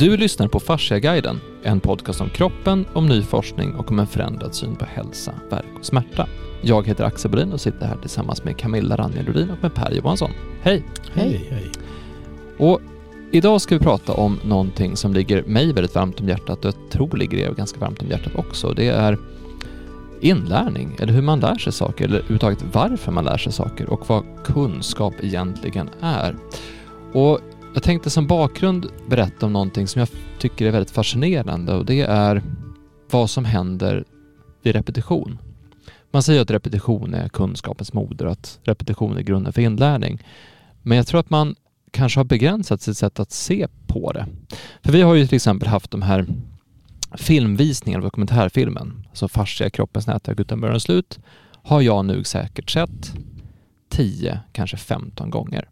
Du lyssnar på Fasciaguiden, en podcast om kroppen, om ny forskning och om en förändrad syn på hälsa, värk och smärta. Jag heter Axel Bodin och sitter här tillsammans med Camilla Ranjelodin och med Per Johansson. Hej! Hej, hej. Och idag ska vi prata om någonting som ligger mig väldigt varmt om hjärtat och jag tror ligger er ganska varmt om hjärtat också. Det är inlärning, eller hur man lär sig saker, eller överhuvudtaget varför man lär sig saker och vad kunskap egentligen är. Och jag tänkte som bakgrund berätta om någonting som jag tycker är väldigt fascinerande och det är vad som händer vid repetition. Man säger att repetition är kunskapens moder och att repetition är grunden för inlärning. Men jag tror att man kanske har begränsat sitt sätt att se på det. För vi har ju till exempel haft de här filmvisningarna, dokumentärfilmen, alltså Fascia, kroppens nätverk utan början och slut, har jag nu säkert sett 10, kanske 15 gånger.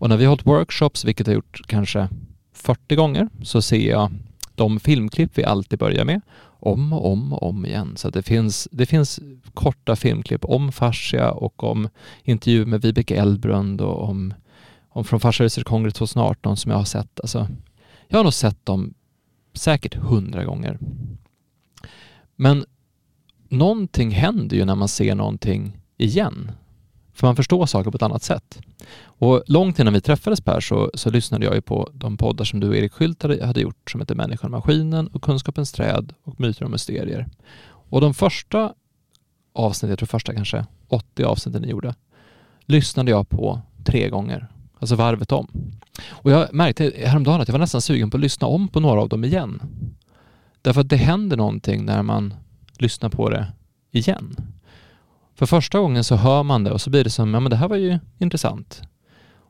Och när vi har hållit workshops, vilket jag gjort kanske 40 gånger, så ser jag de filmklipp vi alltid börjar med om och om och om igen. Så det finns, det finns korta filmklipp om fascia och om intervju med Vibeke Eldbrund och om, om från Fascia Research Congress 2018 som jag har sett. Alltså, jag har nog sett dem säkert hundra gånger. Men någonting händer ju när man ser någonting igen. För man förstår saker på ett annat sätt. Och långt innan vi träffades Per så, så lyssnade jag ju på de poddar som du och Erik Skylt hade, hade gjort som heter Människan och maskinen och Kunskapens träd och Myter och mysterier. Och de första avsnitten, jag tror första kanske 80 avsnitten ni gjorde, lyssnade jag på tre gånger. Alltså varvet om. Och jag märkte häromdagen att jag var nästan sugen på att lyssna om på några av dem igen. Därför att det händer någonting när man lyssnar på det igen. För första gången så hör man det och så blir det som, ja men det här var ju intressant.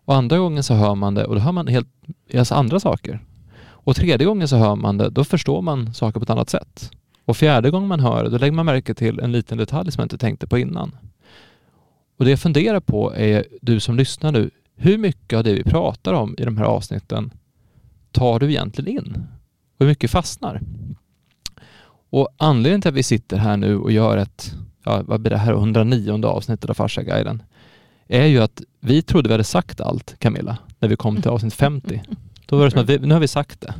Och andra gången så hör man det och då hör man helt alltså andra saker. Och tredje gången så hör man det, då förstår man saker på ett annat sätt. Och fjärde gången man hör det, då lägger man märke till en liten detalj som man inte tänkte på innan. Och det jag funderar på är, du som lyssnar nu, hur mycket av det vi pratar om i de här avsnitten tar du egentligen in? Och hur mycket fastnar? Och anledningen till att vi sitter här nu och gör ett ja, vad blir det här, 109 avsnittet av Farsa-guiden, är ju att vi trodde vi hade sagt allt, Camilla, när vi kom till avsnitt 50. Då var det som att vi, nu har vi sagt det.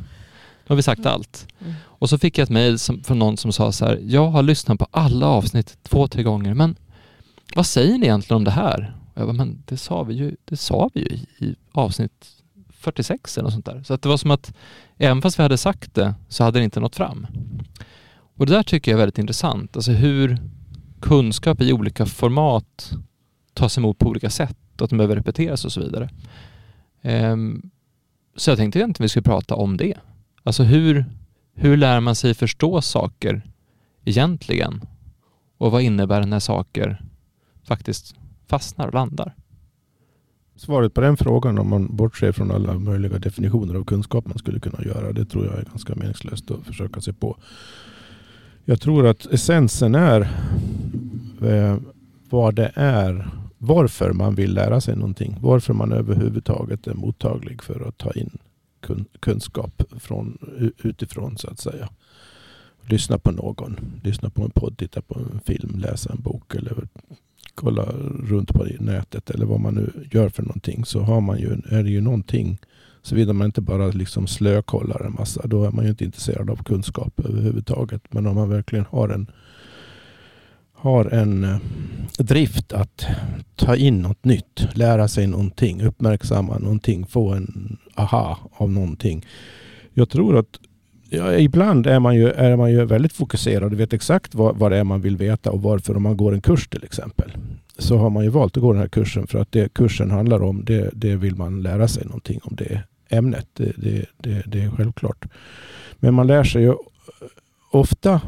Nu har vi sagt allt. Och så fick jag ett mejl från någon som sa så här, jag har lyssnat på alla avsnitt två, tre gånger, men vad säger ni egentligen om det här? Och jag bara, men det sa vi ju, det sa vi ju i, i avsnitt 46 eller något sånt där. Så att det var som att även fast vi hade sagt det så hade det inte nått fram. Och det där tycker jag är väldigt intressant. Alltså hur, kunskap i olika format tas emot på olika sätt och att de behöver repeteras och så vidare. Ehm, så jag tänkte egentligen att vi skulle prata om det. Alltså hur, hur lär man sig förstå saker egentligen? Och vad innebär det när saker faktiskt fastnar och landar? Svaret på den frågan, om man bortser från alla möjliga definitioner av kunskap man skulle kunna göra, det tror jag är ganska meningslöst att försöka sig på. Jag tror att essensen är Eh, vad det är, varför man vill lära sig någonting. Varför man överhuvudtaget är mottaglig för att ta in kun, kunskap från, utifrån så att säga. Lyssna på någon, lyssna på en podd, titta på en film, läsa en bok eller kolla runt på nätet eller vad man nu gör för någonting så har man ju, är det ju någonting Såvida man inte bara liksom slökollar en massa. Då är man ju inte intresserad av kunskap överhuvudtaget. Men om man verkligen har en, har en eh, drift att ta in något nytt, lära sig någonting, uppmärksamma någonting, få en aha av någonting. Jag tror att ja, ibland är man, ju, är man ju väldigt fokuserad och vet exakt vad, vad det är man vill veta och varför. Om man går en kurs till exempel så har man ju valt att gå den här kursen för att det kursen handlar om det, det vill man lära sig någonting om det ämnet. Det, det, det, det, är självklart. Men man lär sig ju ofta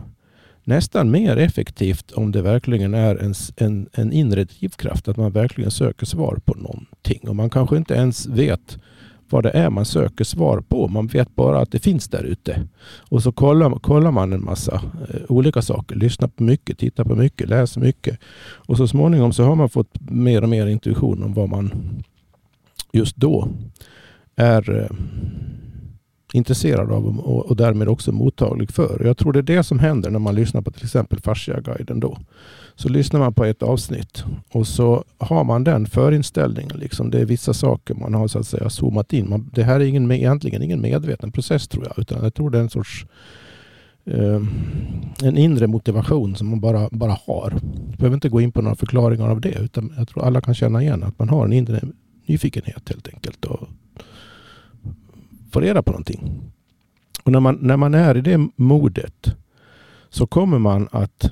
nästan mer effektivt om det verkligen är en, en, en inre drivkraft. Att man verkligen söker svar på någonting. Och man kanske inte ens vet vad det är man söker svar på. Man vet bara att det finns där ute. Och så kollar, kollar man en massa eh, olika saker. Lyssnar på mycket, tittar på mycket, läser mycket. Och så småningom så har man fått mer och mer intuition om vad man just då är, eh, intresserad av och, och därmed också mottaglig för. Jag tror det är det som händer när man lyssnar på till exempel Fasciaguiden då. Så lyssnar man på ett avsnitt och så har man den förinställningen. Liksom. Det är vissa saker man har så att säga zoomat in. Man, det här är ingen, egentligen ingen medveten process tror jag. Utan jag tror det är en sorts eh, en inre motivation som man bara, bara har. Jag behöver inte gå in på några förklaringar av det. Utan jag tror alla kan känna igen att man har en inre nyfikenhet helt enkelt. Och få reda på någonting. Och när man, när man är i det modet så kommer man att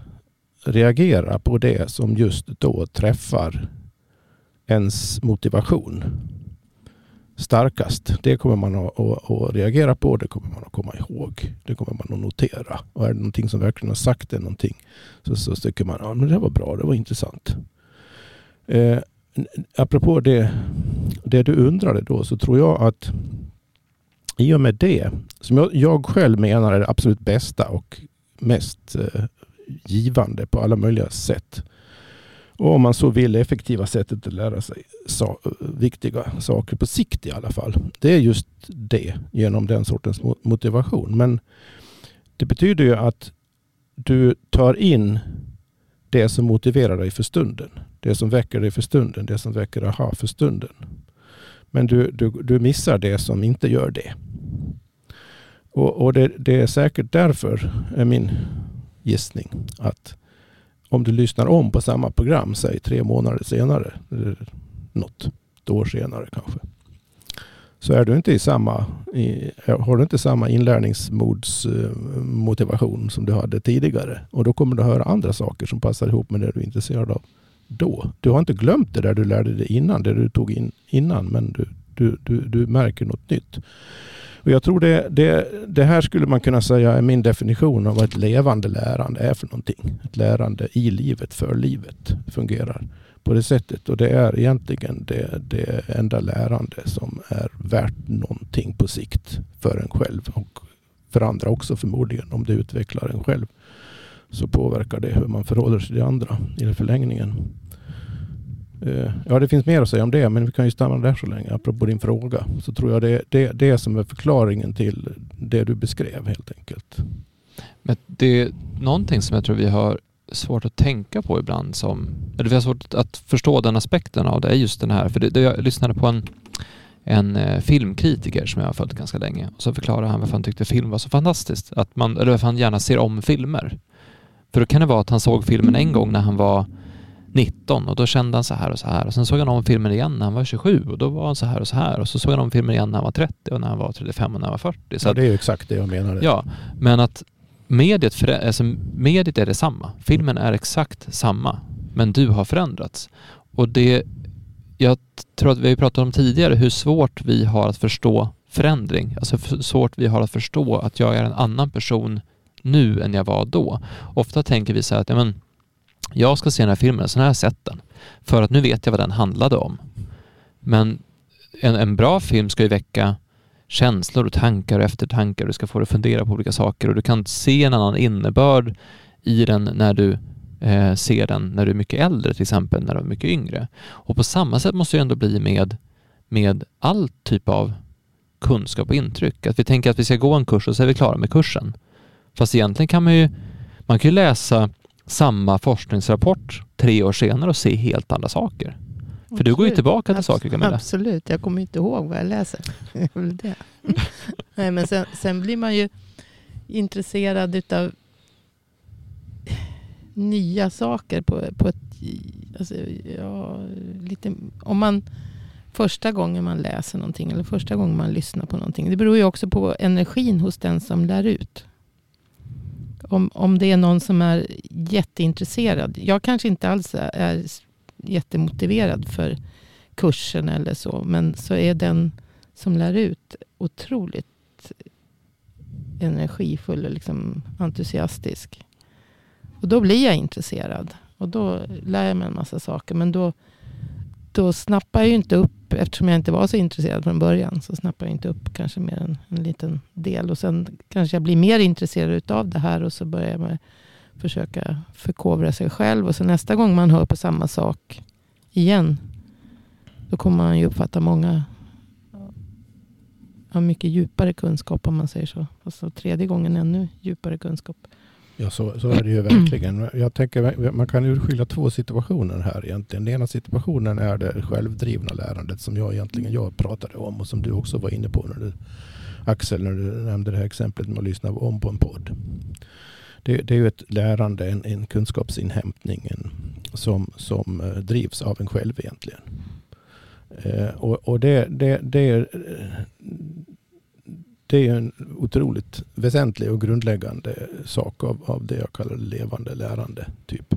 reagera på det som just då träffar ens motivation starkast. Det kommer man att, att, att, reagera på, det kommer man att komma ihåg. Det kommer man att notera. Och är det någonting som verkligen har sagt det någonting så, så tycker man att ja, det var bra, det var intressant. Eh, apropå det, det du undrade då så tror jag att i och med det, som jag, jag själv menar är det absolut bästa och mest eh, givande på alla möjliga sätt. Och om man så vill effektiva sättet att lära sig sa viktiga saker på sikt i alla fall. Det är just det genom den sortens motivation. Men det betyder ju att du tar in det som motiverar dig för stunden. Det som väcker dig för stunden. Det som väcker aha för stunden. Men du, du, du missar det som inte gör det. Och, och det, det, är säkert därför, är min gissning, att om du lyssnar om på samma program, säg tre månader senare, eller något, ett år senare kanske, så är du inte i samma, i, har du inte samma inlärningsmodsmotivation eh, som du hade tidigare. Och då kommer du höra andra saker som passar ihop med det du är intresserad av då. Du har inte glömt det där du lärde dig innan, det du tog in innan, men du, du, du, du märker något nytt. Och jag tror det, det, det här skulle man kunna säga är min definition av vad ett levande lärande är för någonting. Ett lärande i livet, för livet, fungerar på det sättet. Och det är egentligen det, det enda lärande som är värt någonting på sikt för en själv och för andra också förmodligen om det utvecklar en själv så påverkar det hur man förhåller sig till andra i förlängningen. Eh, ja, det finns mer att säga om det, men vi kan ju stanna där så länge. Apropå din fråga, så tror jag det är det, det som är förklaringen till det du beskrev helt enkelt. Men det är någonting som jag tror vi har svårt att tänka på ibland som, eller vi har svårt att förstå den aspekten av det, är just den här, för det, det jag lyssnade på en, en eh, filmkritiker som jag har följt ganska länge och så förklarade han varför han tyckte film var så fantastiskt, att man, eller varför han gärna ser om filmer. För då kan det vara att han såg filmen en gång när han var 19 och då kände han så här och så här och sen såg han om filmen igen när han var 27 och då var han så här och så här och så såg han om filmen igen när han var 30 och när han var 35 och när han var 40. Så ja, det är ju exakt det jag menade. Ja, men att mediet, för, alltså, mediet är detsamma. Filmen är exakt samma, men du har förändrats. Och det, jag tror att vi har pratat om tidigare hur svårt vi har att förstå förändring. Alltså hur svårt vi har att förstå att jag är en annan person nu än jag var då. Ofta tänker vi så här att ja, men, jag ska se den här filmen, så har jag sett den. För att nu vet jag vad den handlade om. Men en, en bra film ska ju väcka känslor och tankar och eftertankar. Du ska få dig att fundera på olika saker och du kan se en annan innebörd i den när du eh, ser den när du är mycket äldre till exempel, när du är mycket yngre. Och på samma sätt måste det ändå bli med, med all typ av kunskap och intryck. Att vi tänker att vi ska gå en kurs och så är vi klara med kursen. Fast egentligen kan man ju, man kan ju läsa samma forskningsrapport tre år senare och se helt andra saker. För Absolut. du går ju tillbaka till saker Camilla. Absolut, jag kommer inte ihåg vad jag läser. det. Nej, men sen, sen, blir man ju intresserad av nya saker på, på ett... Alltså, ja, lite, om man första gången man läser någonting eller första gången man lyssnar på någonting. Det beror ju också på energin hos den som lär ut om, om det är någon som är jätteintresserad. Jag kanske inte alls är jättemotiverad för kursen eller så. Men så är den som lär ut otroligt energifull och liksom entusiastisk. Och då blir jag intresserad. Och då lär jag mig en massa saker. Men då, då snappar jag ju inte upp eftersom jag inte var så intresserad från början så snappar jag inte upp kanske mer än en liten del. Och sen kanske jag blir mer intresserad av det här och så börjar man försöka förkovra sig själv. Och så nästa gång man hör på samma sak igen. Då kommer man ju uppfatta många har mycket djupare kunskap om man säger så. Alltså tredje gången ännu djupare kunskap. Ja, så, så är det ju verkligen. Jag tänker, man kan urskilja två situationer här egentligen. Den ena situationen är det självdrivna lärandet som jag egentligen jag pratade om och som du också var inne på när du, Axel, när du nämnde det här exemplet med att lyssna om på en podd. Det, det är ju ett lärande, en, en kunskapsinhämtning en, som, som eh, drivs av en själv egentligen. Eh, och, och det, det, det, det är en otroligt väsentlig och grundläggande sak av, av det jag kallar levande lärande. typ.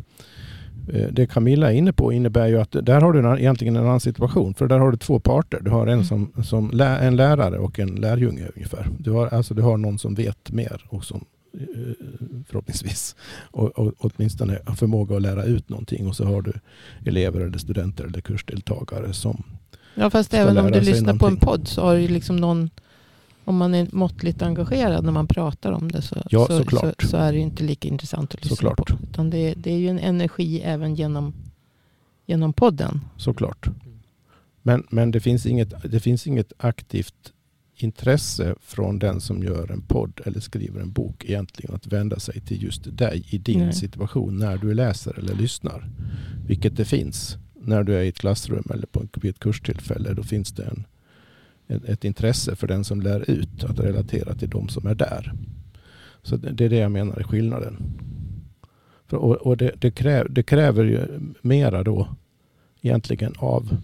Eh, det Camilla är inne på innebär ju att där har du en, egentligen en annan situation. För där har du två parter. Du har en, mm. som, som lä, en lärare och en lärjunge ungefär. Du har, alltså, du har någon som vet mer och som eh, förhoppningsvis och, och åtminstone har förmåga att lära ut någonting. Och så har du elever eller studenter eller kursdeltagare som Ja fast även om du lyssnar någonting. på en podd så har du liksom någon om man är måttligt engagerad när man pratar om det så, ja, så, så, så, är det inte lika intressant att lyssna såklart. på. Utan det, det är ju en energi även genom, genom podden. Såklart. Men, men det, finns inget, det finns inget aktivt intresse från den som gör en podd eller skriver en bok egentligen att vända sig till just dig i din Nej. situation när du läser eller lyssnar. Vilket det finns när du är i ett klassrum eller på ett kurstillfälle. Då finns det en, ett intresse för den som lär ut att relatera till de som är där. Så det är det jag menar är skillnaden. För, och, och det, det, kräv, det, kräver ju mera då egentligen av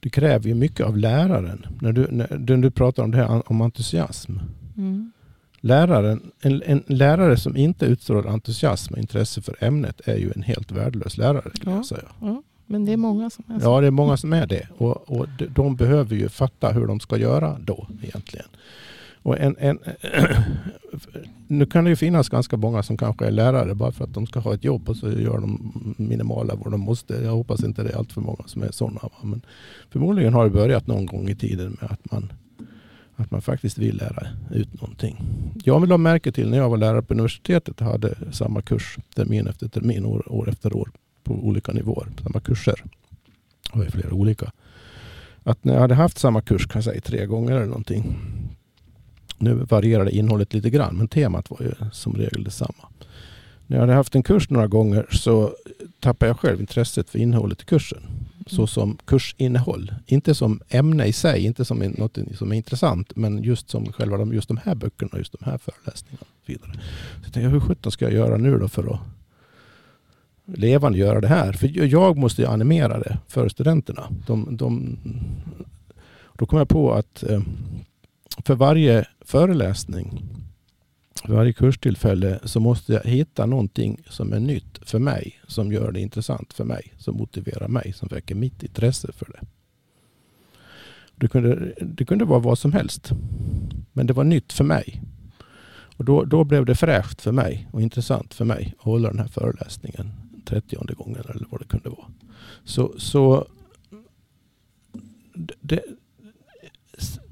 det kräver ju mycket av läraren. När du, när du pratar om det här om entusiasm. Mm. Läraren, en, en, lärare som inte utstrålar entusiasm och intresse för ämnet är ju en helt värdelös lärare. Kan ja, jag säga. Ja. Men det är många som är så. Ja, det är många som är det. Och, och de behöver ju fatta hur de ska göra då egentligen. Och en, en, nu kan det ju finnas ganska många som kanske är lärare bara för att de ska ha ett jobb och så gör de minimala vad de måste. Jag hoppas inte det är allt för många som är sådana. Men förmodligen har det börjat någon gång i tiden med att man, att man faktiskt vill lära ut någonting. Jag vill ha märke till när jag var lärare på universitetet och hade samma kurs termin efter termin, år, år efter år på olika nivåer, samma kurser. Det var flera olika. Att när jag hade haft samma kurs, kan jag säga tre gånger eller någonting. Nu varierade innehållet lite grann, men temat var ju som regel detsamma. När jag hade haft en kurs några gånger så tappade jag själv intresset för innehållet i kursen. Så som kursinnehåll. Inte som ämne i sig, inte som något som är intressant, men just som själva de, just de här böckerna, just de här föreläsningarna. Vidare. Så jag tänkte, hur sjutton ska jag göra nu då för att levande göra det här. För jag måste ju animera det för studenterna. De, de, då kom jag på att eh, för varje föreläsning, för varje kurstillfälle så måste jag hitta någonting som är nytt för mig, som gör det intressant för mig, som motiverar mig, som väcker mitt intresse för det. Det kunde, det kunde vara vad som helst, men det var nytt för mig. Och då, då blev det fräscht för mig och intressant för mig att hålla den här föreläsningen trettionde gången eller vad det kunde vara. Så, så det,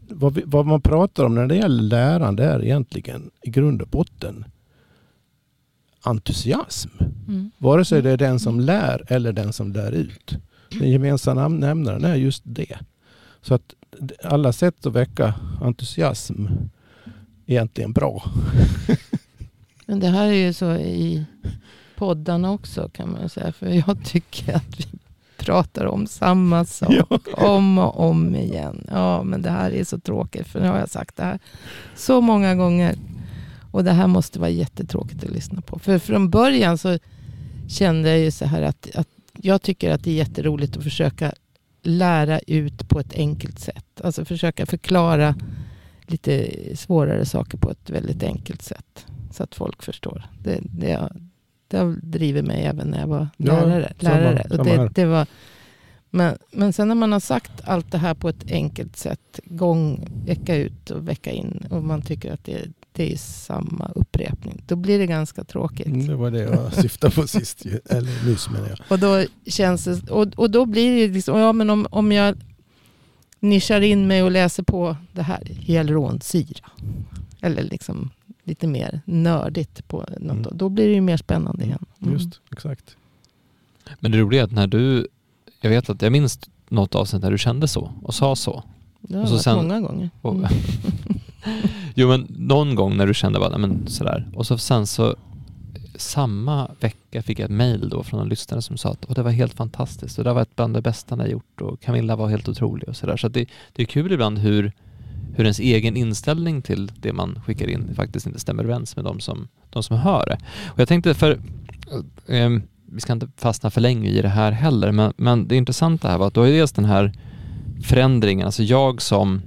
vad, vi, vad, man pratar om när det gäller lärande är egentligen i grund och botten entusiasm. Mm. Vare sig det är den som lär eller den som lär ut. Den gemensamma nämnaren är just det. Så att alla sätt att väcka entusiasm är egentligen bra. Men det här är ju så i poddarna också kan man säga. För jag tycker att vi pratar om samma sak ja. om och om igen. Ja, men det här är så tråkigt. För nu har jag sagt det här så många gånger. Och det här måste vara jättetråkigt att lyssna på. För från början så kände jag ju så här att, att jag tycker att det är jätteroligt att försöka lära ut på ett enkelt sätt. Alltså försöka förklara lite svårare saker på ett väldigt enkelt sätt. Så att folk förstår. Det, det, det har drivit mig även när jag var lärare. Ja, lärare. Samma, samma det, det, var, men, men sen när man har sagt allt det här på ett enkelt sätt, gång, vecka ut och vecka in, och man tycker att det, det är samma upprepning, då blir det ganska tråkigt. Mm, det var det jag syftade på sist, eller nyss menar jag. Och då, känns det, och, och då blir det liksom, ja men om, om jag nischar in mig och läser på det här, hyaluronsyra, eller liksom lite mer nördigt på något. Mm. Då blir det ju mer spännande igen. Mm. Just, exakt. Men det roliga är att när du, jag vet att jag minns något avsnitt när du kände så och sa så. Det har Och så varit sen- många gånger. Och, Mm. jo men någon gång när du kände bara, men sådär. Och så sen så samma vecka fick jag ett mail då från en lyssnare som sa att "Åh, det var helt fantastiskt och det var ett bland det bästa ni har gjort och Camilla var helt otrolig och sådär. Så att det, det är kul ibland hur, hur ens egen inställning till det man skickar in faktiskt inte stämmer överens med de som, de som hör det. Och jag tänkte för, eh, vi ska inte fastna för länge i det här heller, men, men det intressanta här var att då är dels den här förändringen, alltså jag som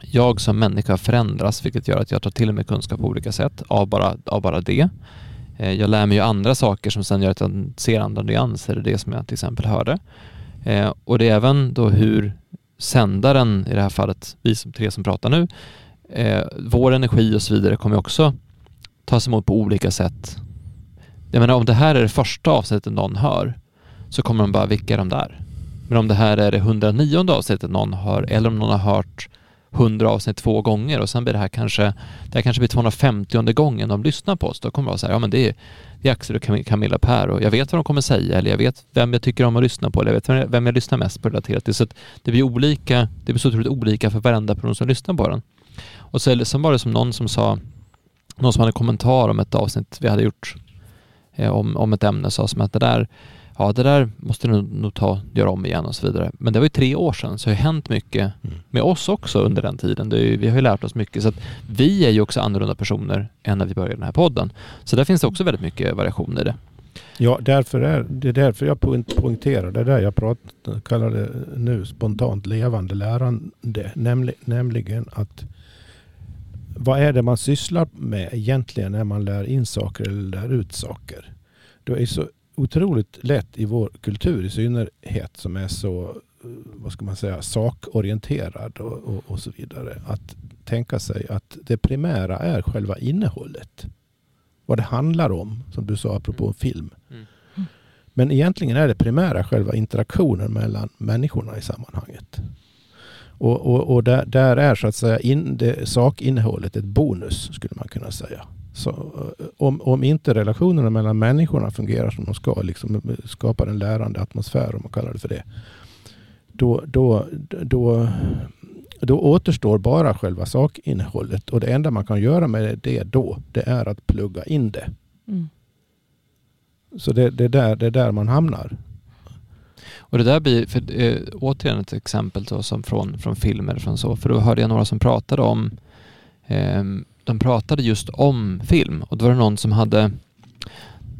jag som människa förändras vilket gör att jag tar till mig kunskap på olika sätt av bara, av bara det. Eh, Jag lär mig ju andra saker som sen gör att jag ser andra nyanser, det som jag till exempel hörde. Eh, Och det är även då hur sändaren, i det här fallet vi som tre som pratar nu, eh, vår energi och så vidare kommer också tas emot på olika sätt. Jag menar om det här är det första avsnittet någon hör så kommer de bara, vilka är de där? Men om det här är det 109 avsnittet någon hör eller om någon har hört 100 avsnitt två gånger och sen blir det här kanske, det här kanske blir 250 gången de lyssnar på oss. Då kommer det vara så här, ja men det är, det är Axel och Camilla Per och jag vet vad de kommer säga eller jag vet vem jag tycker om att lyssna på eller jag vet vem jag, vem jag lyssnar mest på relaterat till. Så att det blir olika, det blir så otroligt olika för varenda person som lyssnar på den. Och så, sen var det som någon som sa, någon som hade en kommentar om ett avsnitt vi hade gjort eh, om, om ett ämne sa som att det där Ja, det där måste du nog, ta, göra om igen och så vidare. Men det var ju tre år sedan, så det har hänt mycket Mm. med oss också under den tiden. Ju, vi har ju lärt oss mycket. Så att vi är ju också annorlunda personer än när vi började den här podden. Så där finns det också väldigt mycket variation i det. Ja, därför är, det är därför jag poäng- poängterar, det är där jag pratar, kallar det nu spontant levande lärande. Nämli, nämligen att vad är det man sysslar med egentligen när man lär in saker eller lär ut saker? Det är så otroligt lätt i vår kultur i synnerhet som är så eh, vad ska man säga, sakorienterad och, och, och så vidare. Att tänka sig att det primära är själva innehållet. Vad det handlar om, som du sa apropå film. Mm. Men egentligen är det primära själva interaktionen mellan människorna i sammanhanget. Och, och, och där, där är så att säga in, det, sakinnehållet ett bonus skulle man kunna säga. Så, eh, om, om inte relationerna mellan människorna fungerar som de ska, liksom skapar en lärande atmosfär om man kallar det för det. Då, då, då, då återstår bara själva sakinnehållet och det enda man kan göra med det då, det är att plugga in det. Mm. Så det, det, är där, det är där man hamnar. Och det där blir, för, eh, återigen ett exempel då, som från, från filmer från så, för då hörde jag några som pratade om, ehm, de pratade just om film och då var det någon som hade,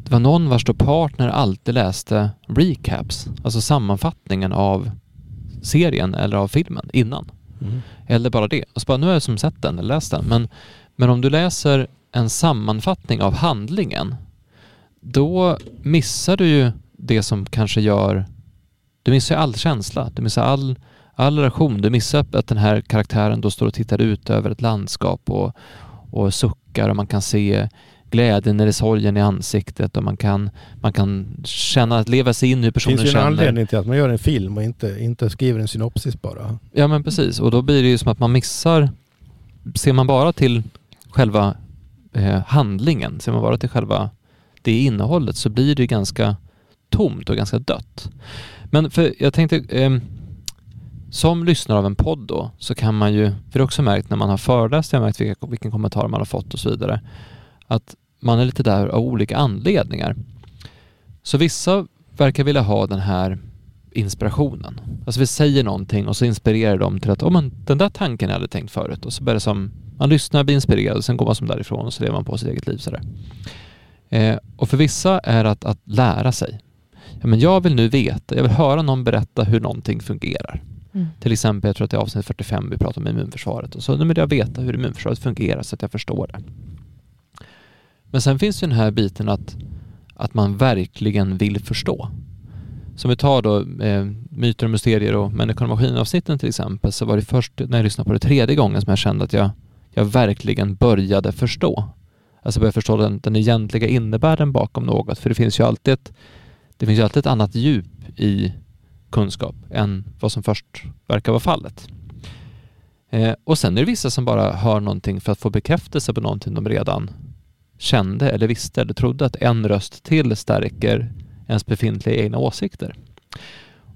det var någon vars partner alltid läste recaps, alltså sammanfattningen av serien eller av filmen innan. Eller bara det. Och så bara, nu har jag som sett den eller läst den. Men, men om du läser en sammanfattning av handlingen, då missar du ju det som kanske gör... Du missar ju all känsla, du missar all, all relation. Du missar att den här karaktären då står och tittar ut över ett landskap och, och suckar och man kan se glädjen eller sorgen i ansiktet och man kan, man kan känna, leva sig in i hur Det personen finns ju en känner. anledning till att man gör en film och inte, inte skriver en synopsis bara. Ja men precis och då blir det ju som att man missar, ser man bara till själva eh, handlingen, ser man bara till själva det innehållet så blir det ganska tomt och ganska dött. Men för jag tänkte, ehm, som lyssnare av en podd då så kan man ju, för det har också märkt när man har föreläst, jag har märkt vilka, vilken kommentar man har fått och så vidare, att man är lite där av olika anledningar. Så vissa verkar vilja ha den här inspirationen. Alltså vi säger någonting och så inspirerar de till att oh, men den där tanken jag hade tänkt förut och så börjar det som, man lyssnar, blir inspirerad och sen går man som därifrån och så lever man på sitt eget liv sådär. Eh, och för vissa är det att, att lära sig. Ja, men jag vill nu veta, jag vill höra någon berätta hur någonting fungerar. Mm. Till exempel, jag tror att det är avsnitt 45 vi pratar om immunförsvaret och så nu vill jag veta hur immunförsvaret fungerar så att jag förstår det. Men sen finns ju den här biten att, att man verkligen vill förstå. Som vi tar då eh, myter och mysterier och människan och maskinavsnitten till exempel så var det först när jag lyssnade på det tredje gången som jag kände att jag, jag verkligen började förstå. Alltså började förstå den, den egentliga innebörden bakom något. För det finns ju alltid ett, det finns ju alltid ett annat djup i kunskap än vad som först verkar vara fallet. Eh, och sen är det vissa som bara hör någonting för att få bekräftelse på någonting de redan kände eller visste eller trodde att en röst till stärker ens befintliga egna åsikter.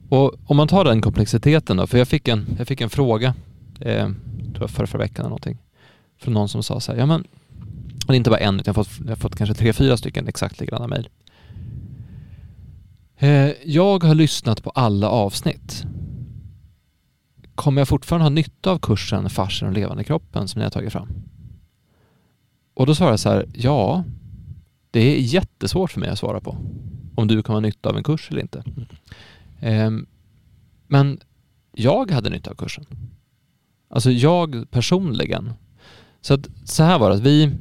Och om man tar den komplexiteten då, för jag fick en, jag fick en fråga eh, tror jag förra, förra veckan eller någonting, från någon som sa så här, ja men, och det är inte bara en, utan jag har fått, jag har fått kanske tre, fyra stycken exakt likadana mejl. Eh, jag har lyssnat på alla avsnitt. Kommer jag fortfarande ha nytta av kursen Farsen och levande kroppen som ni har tagit fram? Och då svarar jag så här, ja, det är jättesvårt för mig att svara på om du kan ha nytta av en kurs eller inte. Mm. men jag hade nytta av kursen. Alltså jag personligen. Så, att, så här var det, att vi,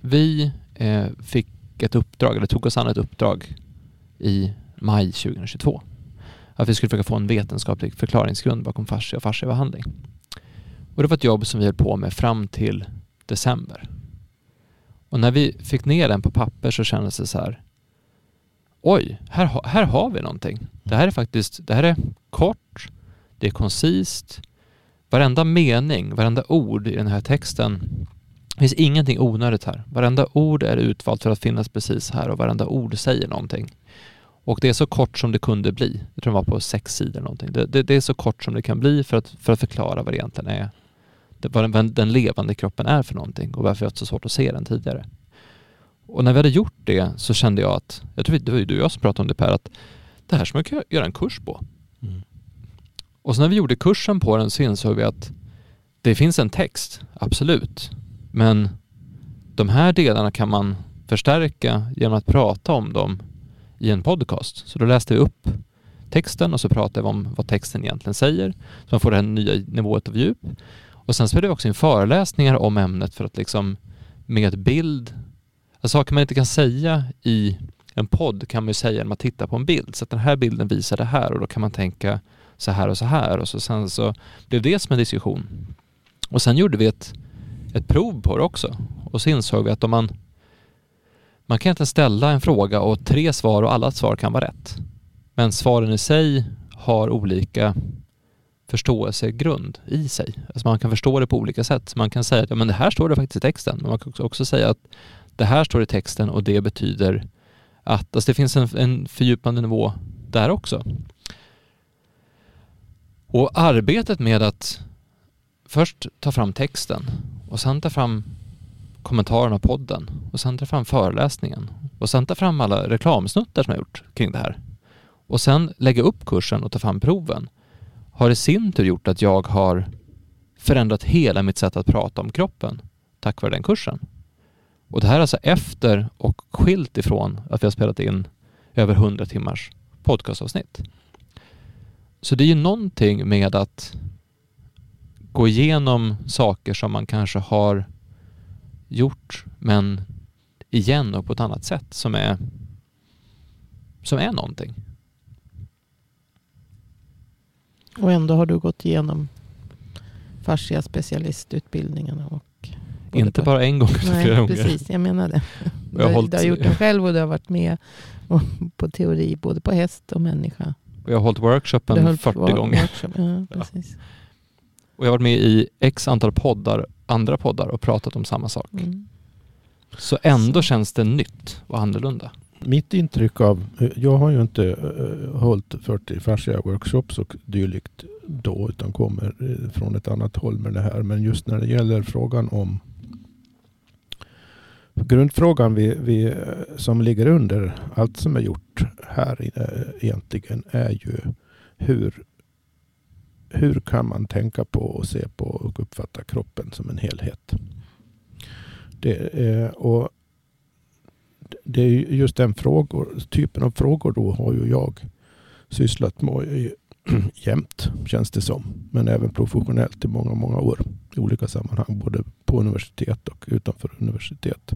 vi eh, fick ett uppdrag, eller tog oss an ett uppdrag i maj 2022. Att vi skulle försöka få en vetenskaplig förklaringsgrund bakom fascia och fasciabehandling. Och det var ett jobb som vi höll på med fram till december. Och när vi fick ner den på papper så kändes det så här. Oj, här, här har vi någonting. Det här är faktiskt, det här är kort, det är koncist. Varenda mening, varenda ord i den här texten det finns ingenting onödigt här. Varenda ord är utvalt för att finnas precis här och varenda ord säger någonting. Och det är så kort som det kunde bli. Jag tror det var på sex sidor någonting. Det, det, det är så kort som det kan bli för att, för att förklara vad det egentligen är. Det, vad den, den levande kroppen är för någonting och varför jag har så svårt att se den tidigare. Och när vi hade gjort det så kände jag att, jag tror det var ju du och jag som pratade om det Per, att det här ska man kunna göra en kurs på. Mm. Och så när vi gjorde kursen på den så insåg vi att det finns en text, absolut. Men de här delarna kan man förstärka genom att prata om dem i en podcast. Så då läste vi upp texten och så pratade vi om vad texten egentligen säger. Så man får det här nya nivået av djup. Och sen spelade vi också in föreläsningar om ämnet för att liksom med bild, alltså saker man inte kan säga i en podd kan man ju säga när man tittar på en bild. Så att den här bilden visar det här och då kan man tänka så här och så här och så sen så blev det som en diskussion. Och sen gjorde vi ett, ett prov på det också och så insåg vi att om man man kan inte ställa en fråga och tre svar och alla svar kan vara rätt. Men svaren i sig har olika förståelsegrund i sig. Alltså man kan förstå det på olika sätt. Man kan säga att ja, men det här står det faktiskt i texten. Men man kan också säga att det här står i texten och det betyder att alltså det finns en, en fördjupande nivå där också. Och arbetet med att först ta fram texten och sen ta fram kommentarerna av podden och sen ta fram föreläsningen och sen ta fram alla reklamsnuttar som jag gjort kring det här och sen lägga upp kursen och ta fram proven har i sin tur gjort att jag har förändrat hela mitt sätt att prata om kroppen tack vare den kursen. Och det här är alltså efter och skilt ifrån att vi har spelat in över 100 timmars podcastavsnitt. Så det är ju någonting med att gå igenom saker som man kanske har gjort men igen och på ett annat sätt som är som är någonting. Och ändå har du gått igenom fascia specialistutbildningarna och inte bara en gång utan flera gånger. Precis, jag menar det. Du, har, hållit... du har gjort den själv och du har varit med på teori både på häst och människa. Jag har hållit workshopen 40 gånger. Workshop. Ja, precis. Och jag har varit med i x antal poddar, andra poddar och pratat om samma sak. Mm. Så ändå Så. känns det nytt och annorlunda. Mitt intryck av, jag har ju inte uh, hållit 40 fascia workshops och dylikt då utan kommer uh, från ett annat håll med det här. Men just när det gäller frågan om Grundfrågan vi, vi, som ligger under allt som är gjort här egentligen är ju hur, hur kan man tänka på och se på och uppfatta kroppen som en helhet? Det, eh, och det är just den frågor, typen av frågor då har ju jag sysslat med jämt känns det som. Men även professionellt i många, många år i olika sammanhang. Både på universitet och utanför universitet.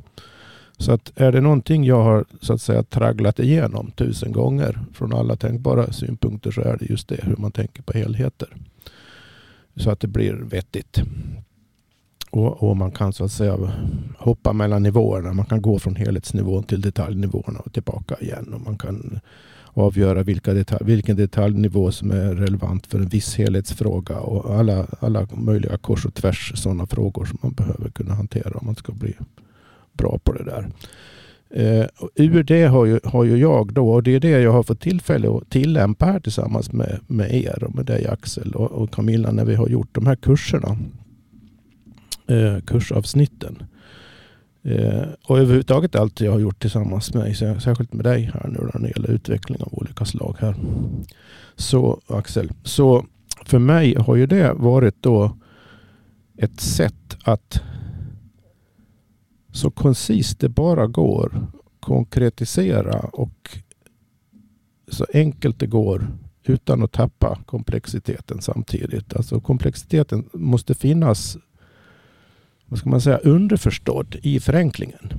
Så att är det någonting jag har så att säga tragglat igenom tusen gånger från alla tänkbara synpunkter så är det just det hur man tänker på helheter. Så att det blir vettigt. Och, och, man kan så att säga hoppa mellan nivåerna. Man kan gå från helhetsnivån till detaljnivåerna och tillbaka igen. Och man kan avgöra vilka detalj, vilken detaljnivå som är relevant för en viss helhetsfråga och alla, alla möjliga kors och tvärs sådana frågor som man behöver kunna hantera om man ska bli bra på det där. Eh, uh, ur det har ju, har ju jag då, och det är det jag har fått tillfälle att tillämpa här tillsammans med, med er och med dig Axel och, och Camilla när vi har gjort de här kurserna. Uh, kursavsnitten. Uh, och överhuvudtaget allt jag har gjort tillsammans med dig, särskilt med dig här nu när det gäller utveckling av olika slag här. Så Axel, så för mig har ju det varit då ett sätt att så koncist det bara går konkretisera och så enkelt det går utan att tappa komplexiteten samtidigt. Alltså komplexiteten måste finnas vad ska man säga, underförstådd i förenklingen.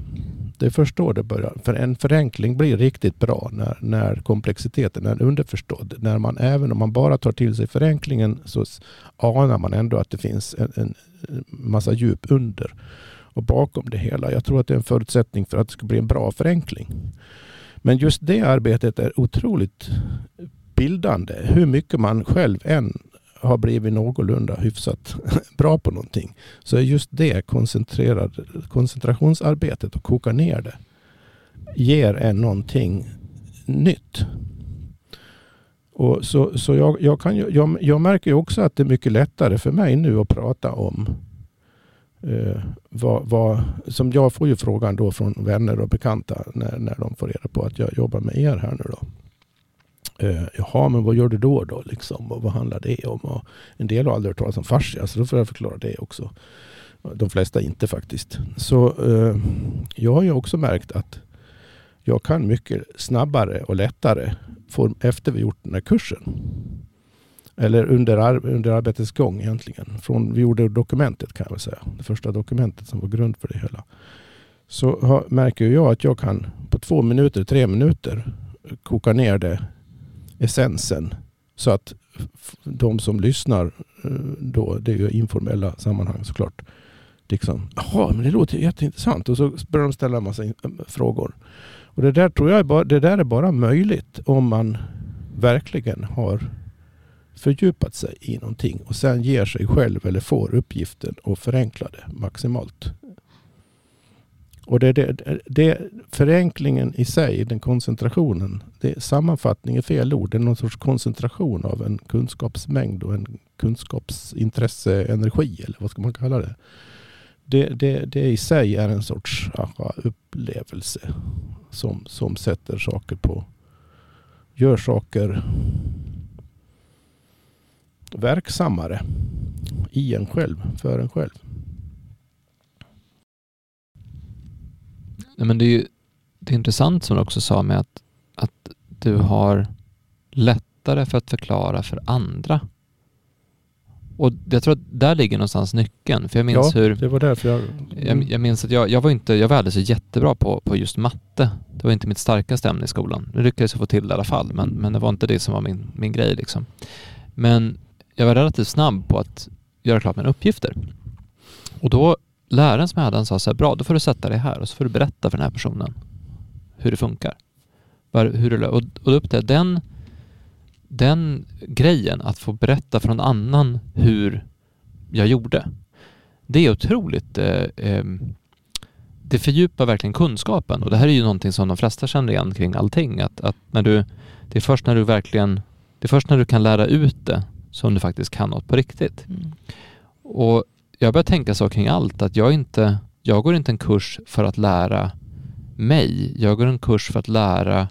Det är först då det börjar. För en förenkling blir riktigt bra när, när komplexiteten är underförstådd. När man, även om man bara tar till sig förenklingen så anar man ändå att det finns en, en massa djup under och bakom det hela. Jag tror att det är en förutsättning för att det ska bli en bra förenkling. Men just det arbetet är otroligt bildande. Hur mycket man själv än har blivit någorlunda hyfsat bra på någonting så är just det koncentrationsarbetet och koka ner det ger en någonting nytt. Och så så jag, jag, kan ju, jag, jag märker ju också att det är mycket lättare för mig nu att prata om eh, vad, vad, som jag får ju frågan då från vänner och bekanta när, när de får reda på att jag jobbar med er här nu då. Eh, jaha, men vad gör du då? då liksom? Och vad handlar det om? Och en del har aldrig hört talas om fascia, så då får jag förklara det också. De flesta inte faktiskt. Så eh, jag har ju också märkt att jag kan mycket snabbare och lättare få, efter vi gjort den här kursen. Eller under, ar under arbetets gång egentligen. Från, vi gjorde dokumentet kan jag väl säga. Det första dokumentet som var grund för det hela. Så har, märker jag att jag kan på två minuter, tre minuter koka ner det essensen. Så att de som lyssnar, eh, då, det är ju informella sammanhang såklart. Liksom, Jaha, men det låter jätteintressant. Och så börjar de ställa en massa eh, frågor. Och det där tror jag är bara, det där är bara möjligt om man verkligen har fördjupat sig i någonting och sen ger sig själv eller får uppgiften och förenklar det maximalt. Och det, det, det, förenklingen i sig, den koncentrationen, det, sammanfattning är fel ord. Det är någon sorts koncentration av en kunskapsmängd och en kunskapsintresse, energi eller vad ska man kalla det. Det, det, det i sig är en sorts aha, upplevelse som, som sätter saker på, gör saker verksammare i en själv, för en själv. Nej, men det är ju det är intressant som du också sa med att, att du har lättare för att förklara för andra. Och jag tror att där ligger någonstans nyckeln. För jag minns ja, hur... det var därför jag... Jag, jag minns att jag, jag var inte, jag var så jättebra på, på just matte. Det var inte mitt starkaste ämne i skolan. Nu lyckades jag få till det i alla fall, men, men det var inte det som var min, min grej liksom. Men jag var relativt snabb på att göra klart mina uppgifter. Och då läraren som jag hade, han sa så här, bra, då får du sätta dig här och så får du berätta för den här personen hur det funkar. Hur det, och, och då upptäckte den, den grejen, att få berätta för någon annan hur jag gjorde, det är otroligt eh, eh, det fördjupar verkligen kunskapen och det här är ju någonting som de flesta känner igen kring allting. Att, att när du, det är först när du verkligen, det är först när du kan lära ut det som du faktiskt kan något på riktigt. Mm. Och jag börjar tänka så kring allt, att jag inte, jag går inte en kurs för att lära mig. Jag går en kurs för att lära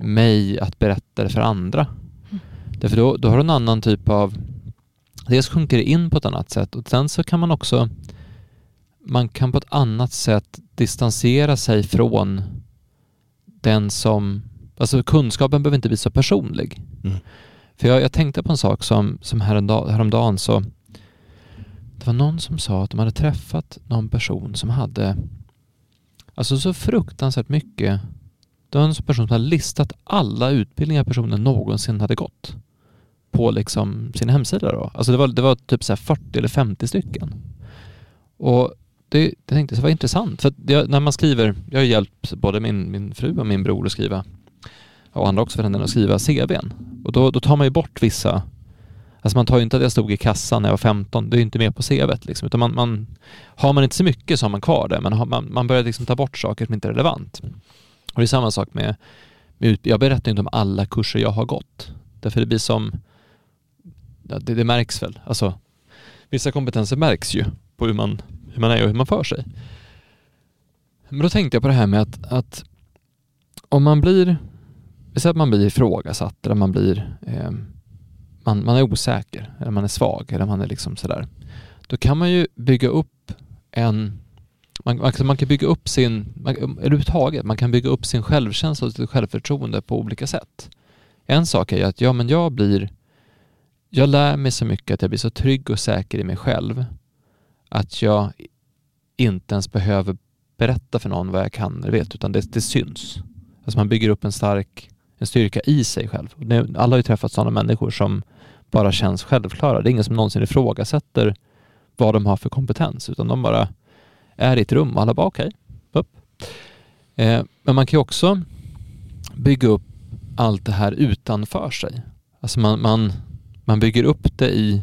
mig att berätta det för andra. Mm. Därför då, då har du en annan typ av, dels sjunker det in på ett annat sätt och sen så kan man också, man kan på ett annat sätt distansera sig från den som, alltså kunskapen behöver inte bli så personlig. Mm. För jag, jag, tänkte på en sak som, som häromdagen, häromdagen så det var någon som sa att de hade träffat någon person som hade alltså så fruktansvärt mycket det var en person som hade listat alla utbildningar personen någonsin hade gått på liksom sin hemsida. Då. Alltså det var, det var typ så 40 eller 50 stycken. Och det, jag tänkte så var intressant, för jag, när man skriver, jag har hjälpt både min, min fru och min bror att skriva, och andra också för den delen, att skriva CVn. Och då, då tar man ju bort vissa Alltså man tar ju inte att jag stod i kassan när jag var 15, det är ju inte med på CVt liksom, utan man, man, har man inte så mycket så har man kvar det, men har, man, man börjar liksom ta bort saker som inte är relevant. Och det är samma sak med, med jag berättar inte om alla kurser jag har gått, därför det blir som, ja, det, det märks väl, alltså vissa kompetenser märks ju på hur man, hur man är och hur man för sig. Men då tänkte jag på det här med att, att om man blir, så att man blir ifrågasatt eller man blir eh, man, man är osäker eller man är svag eller man är liksom sådär. Då kan man ju bygga upp en man, alltså man kan bygga upp sin, man, överhuvudtaget, man kan bygga upp sin självkänsla och sitt självförtroende på olika sätt. En sak är ju att ja, men jag blir, jag lär mig så mycket att jag blir så trygg och säker i mig själv att jag inte ens behöver berätta för någon vad jag kan eller vet, utan det, det syns. Alltså man bygger upp en stark en styrka i sig själv. Alla har ju träffat sådana människor som bara känns självklara. Det är ingen som någonsin ifrågasätter vad de har för kompetens, utan de bara är i ett rum och alla bara okej, okay, upp. Eh, men man kan ju också bygga upp allt det här utanför sig. Alltså man, man, man bygger upp det i,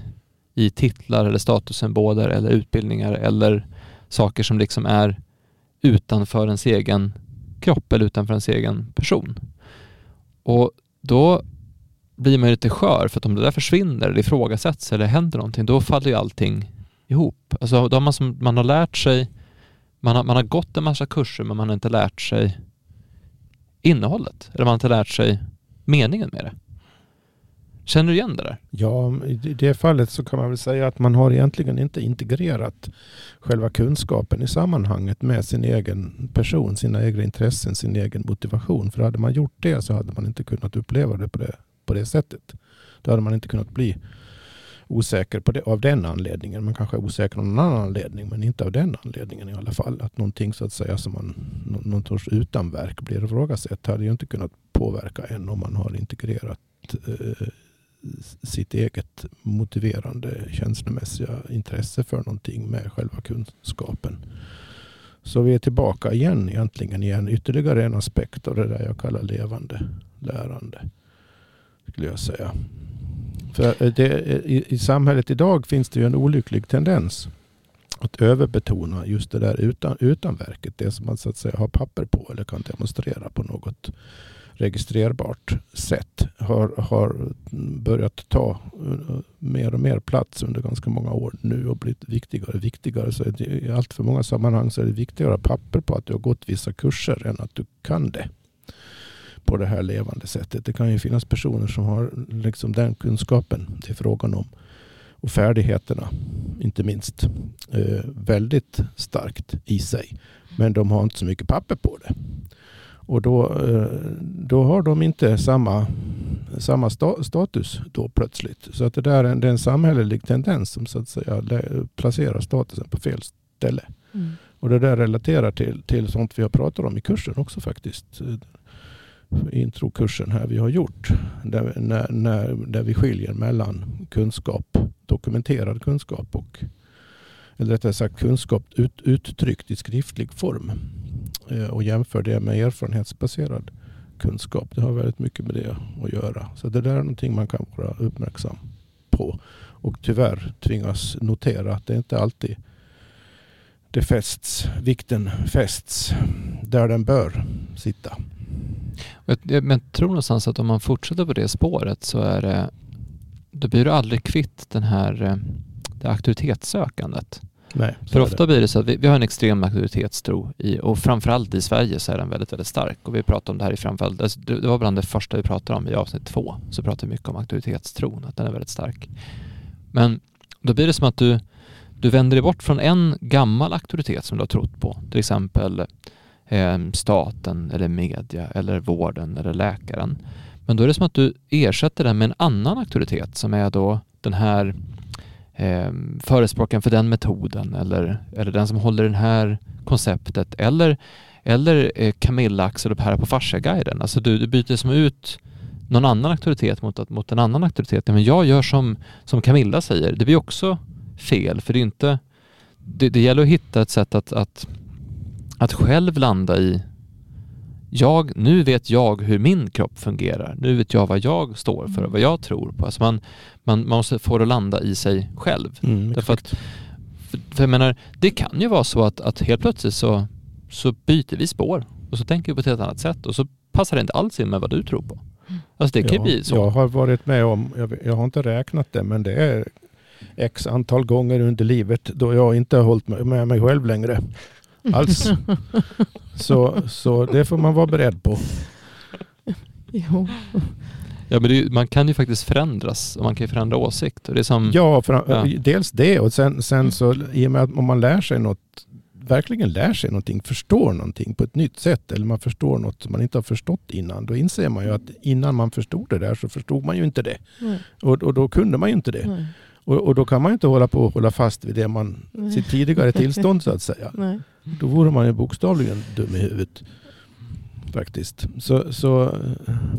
i titlar eller statussymboler eller utbildningar eller saker som liksom är utanför ens egen kropp eller utanför ens egen person. Och då blir man ju lite skör för att om det där försvinner eller ifrågasätts eller händer någonting, då faller ju allting ihop. Alltså då har man, som, man har lärt sig, man har, man har gått en massa kurser men man har inte lärt sig innehållet. Eller man har inte lärt sig meningen med det. Känner du igen det där? Ja, i det fallet så kan man väl säga att man har egentligen inte integrerat själva kunskapen i sammanhanget med sin egen person, sina egna intressen, sin egen motivation. För hade man gjort det så hade man inte kunnat uppleva det på det, på det sättet. Då hade man inte kunnat bli osäker på det, av den anledningen. Man kanske är osäker av någon annan anledning, men inte av den anledningen i alla fall. Att någonting så att säga som man, någon sorts utanverk blir ifrågasatt hade ju inte kunnat påverka en om man har integrerat eh, sitt eget motiverande känslomässiga intresse för någonting med själva kunskapen. Så vi är tillbaka igen egentligen igen. ytterligare en aspekt av det där jag kallar levande lärande. Skulle jag säga. För eh, det, eh, i, i samhället idag finns det ju en olycklig tendens att överbetona just det där utan, utanverket. Det som man så att säga har papper på eller kan demonstrera på något registrerbart sätt har, har börjat ta eh, mer och mer plats under ganska många år nu och blivit viktigare och viktigare. Så I allt för många sammanhang så är det viktigare att ha papper på att du har gått vissa kurser än att du kan det på det här levande sättet. Det kan ju finnas personer som har liksom den kunskapen det är frågan om och färdigheterna, inte minst, eh, väldigt starkt i sig. Men de har inte så mycket papper på det. Och då, eh, då har de inte samma, samma status då plötsligt. Så att det där är en, det är en samhällelig tendens som så att säga placerar statusen på fel ställe. Mm. Och det där relaterar till, till sånt vi har pratat om i kursen också faktiskt. Introkursen här vi har gjort. Där, när, när, där vi skiljer mellan kunskap, dokumenterad kunskap och eller rättare sagt kunskap ut, uttryckt i skriftlig form. Eh, och jämför det med erfarenhetsbaserad kunskap. Det har väldigt mycket med det att göra. Så det där är någonting man kan vara uppmärksam på. Och tyvärr tvingas notera att det inte alltid det fästs, vikten fästs där den bör sitta. Men jag tror någonstans att om man fortsätter på det spåret så är det, då blir du aldrig kvitt den här, eh, det auktoritetssökandet. Nej, För ofta blir det så att vi, vi har en extrem auktoritetstro i, och framförallt i Sverige så är den väldigt, väldigt stark. Och vi pratar om det här i framförallt, alltså det var bland det första vi pratade om i avsnitt två, så pratade vi mycket om auktoritetstron, att den är väldigt stark. Men då blir det som att du, du vänder dig bort från en gammal auktoritet som du har trott på, till exempel eh, staten eller media eller vården eller läkaren. Men då är det som att du ersätter den med en annan auktoritet som är då den här eh, förespråkaren för den metoden eller, eller den som håller det här konceptet eller, eller eh, Camilla, Axel och Per på Fasciaguiden. Alltså du, du byter som ut någon annan auktoritet mot, mot en annan auktoritet. Men jag gör som, som Camilla säger. Det blir också fel för det är inte det, det gäller att hitta ett sätt att, att, att själv landa i, jag, nu vet jag hur min kropp fungerar. Nu vet jag vad jag står för och vad jag tror på. Alltså man, man, man måste få det att landa i sig själv. Mm, Därför att, för, för jag menar, det kan ju vara så att, att helt plötsligt så, så byter vi spår och så tänker vi på ett helt annat sätt och så passar det inte alls in med vad du tror på. Alltså det kan ja, bli så. Jag har varit med om, jag, jag har inte räknat det, men det är x antal gånger under livet då jag inte har hållit med mig själv längre. Alls. så, så det får man vara beredd på. Jo. Ja, men det man kan ju faktiskt förändras och man kan ju förändra åsikt. Och det är som, Ja, för, Ja. dels det och sen, sen så i och med att om man lär sig något, verkligen lär sig någonting, förstår någonting på ett nytt sätt eller man förstår något som man inte har förstått innan, då inser man ju att innan man förstod det där så förstod man ju inte det. Och, och då kunde man ju inte det. nej, Och, och då kan man inte hålla på och hålla fast vid det man, Nej. sitt tidigare tillstånd så att säga. nej. Då vore man ju bokstavligen dum i huvudet. Faktiskt. Så, så,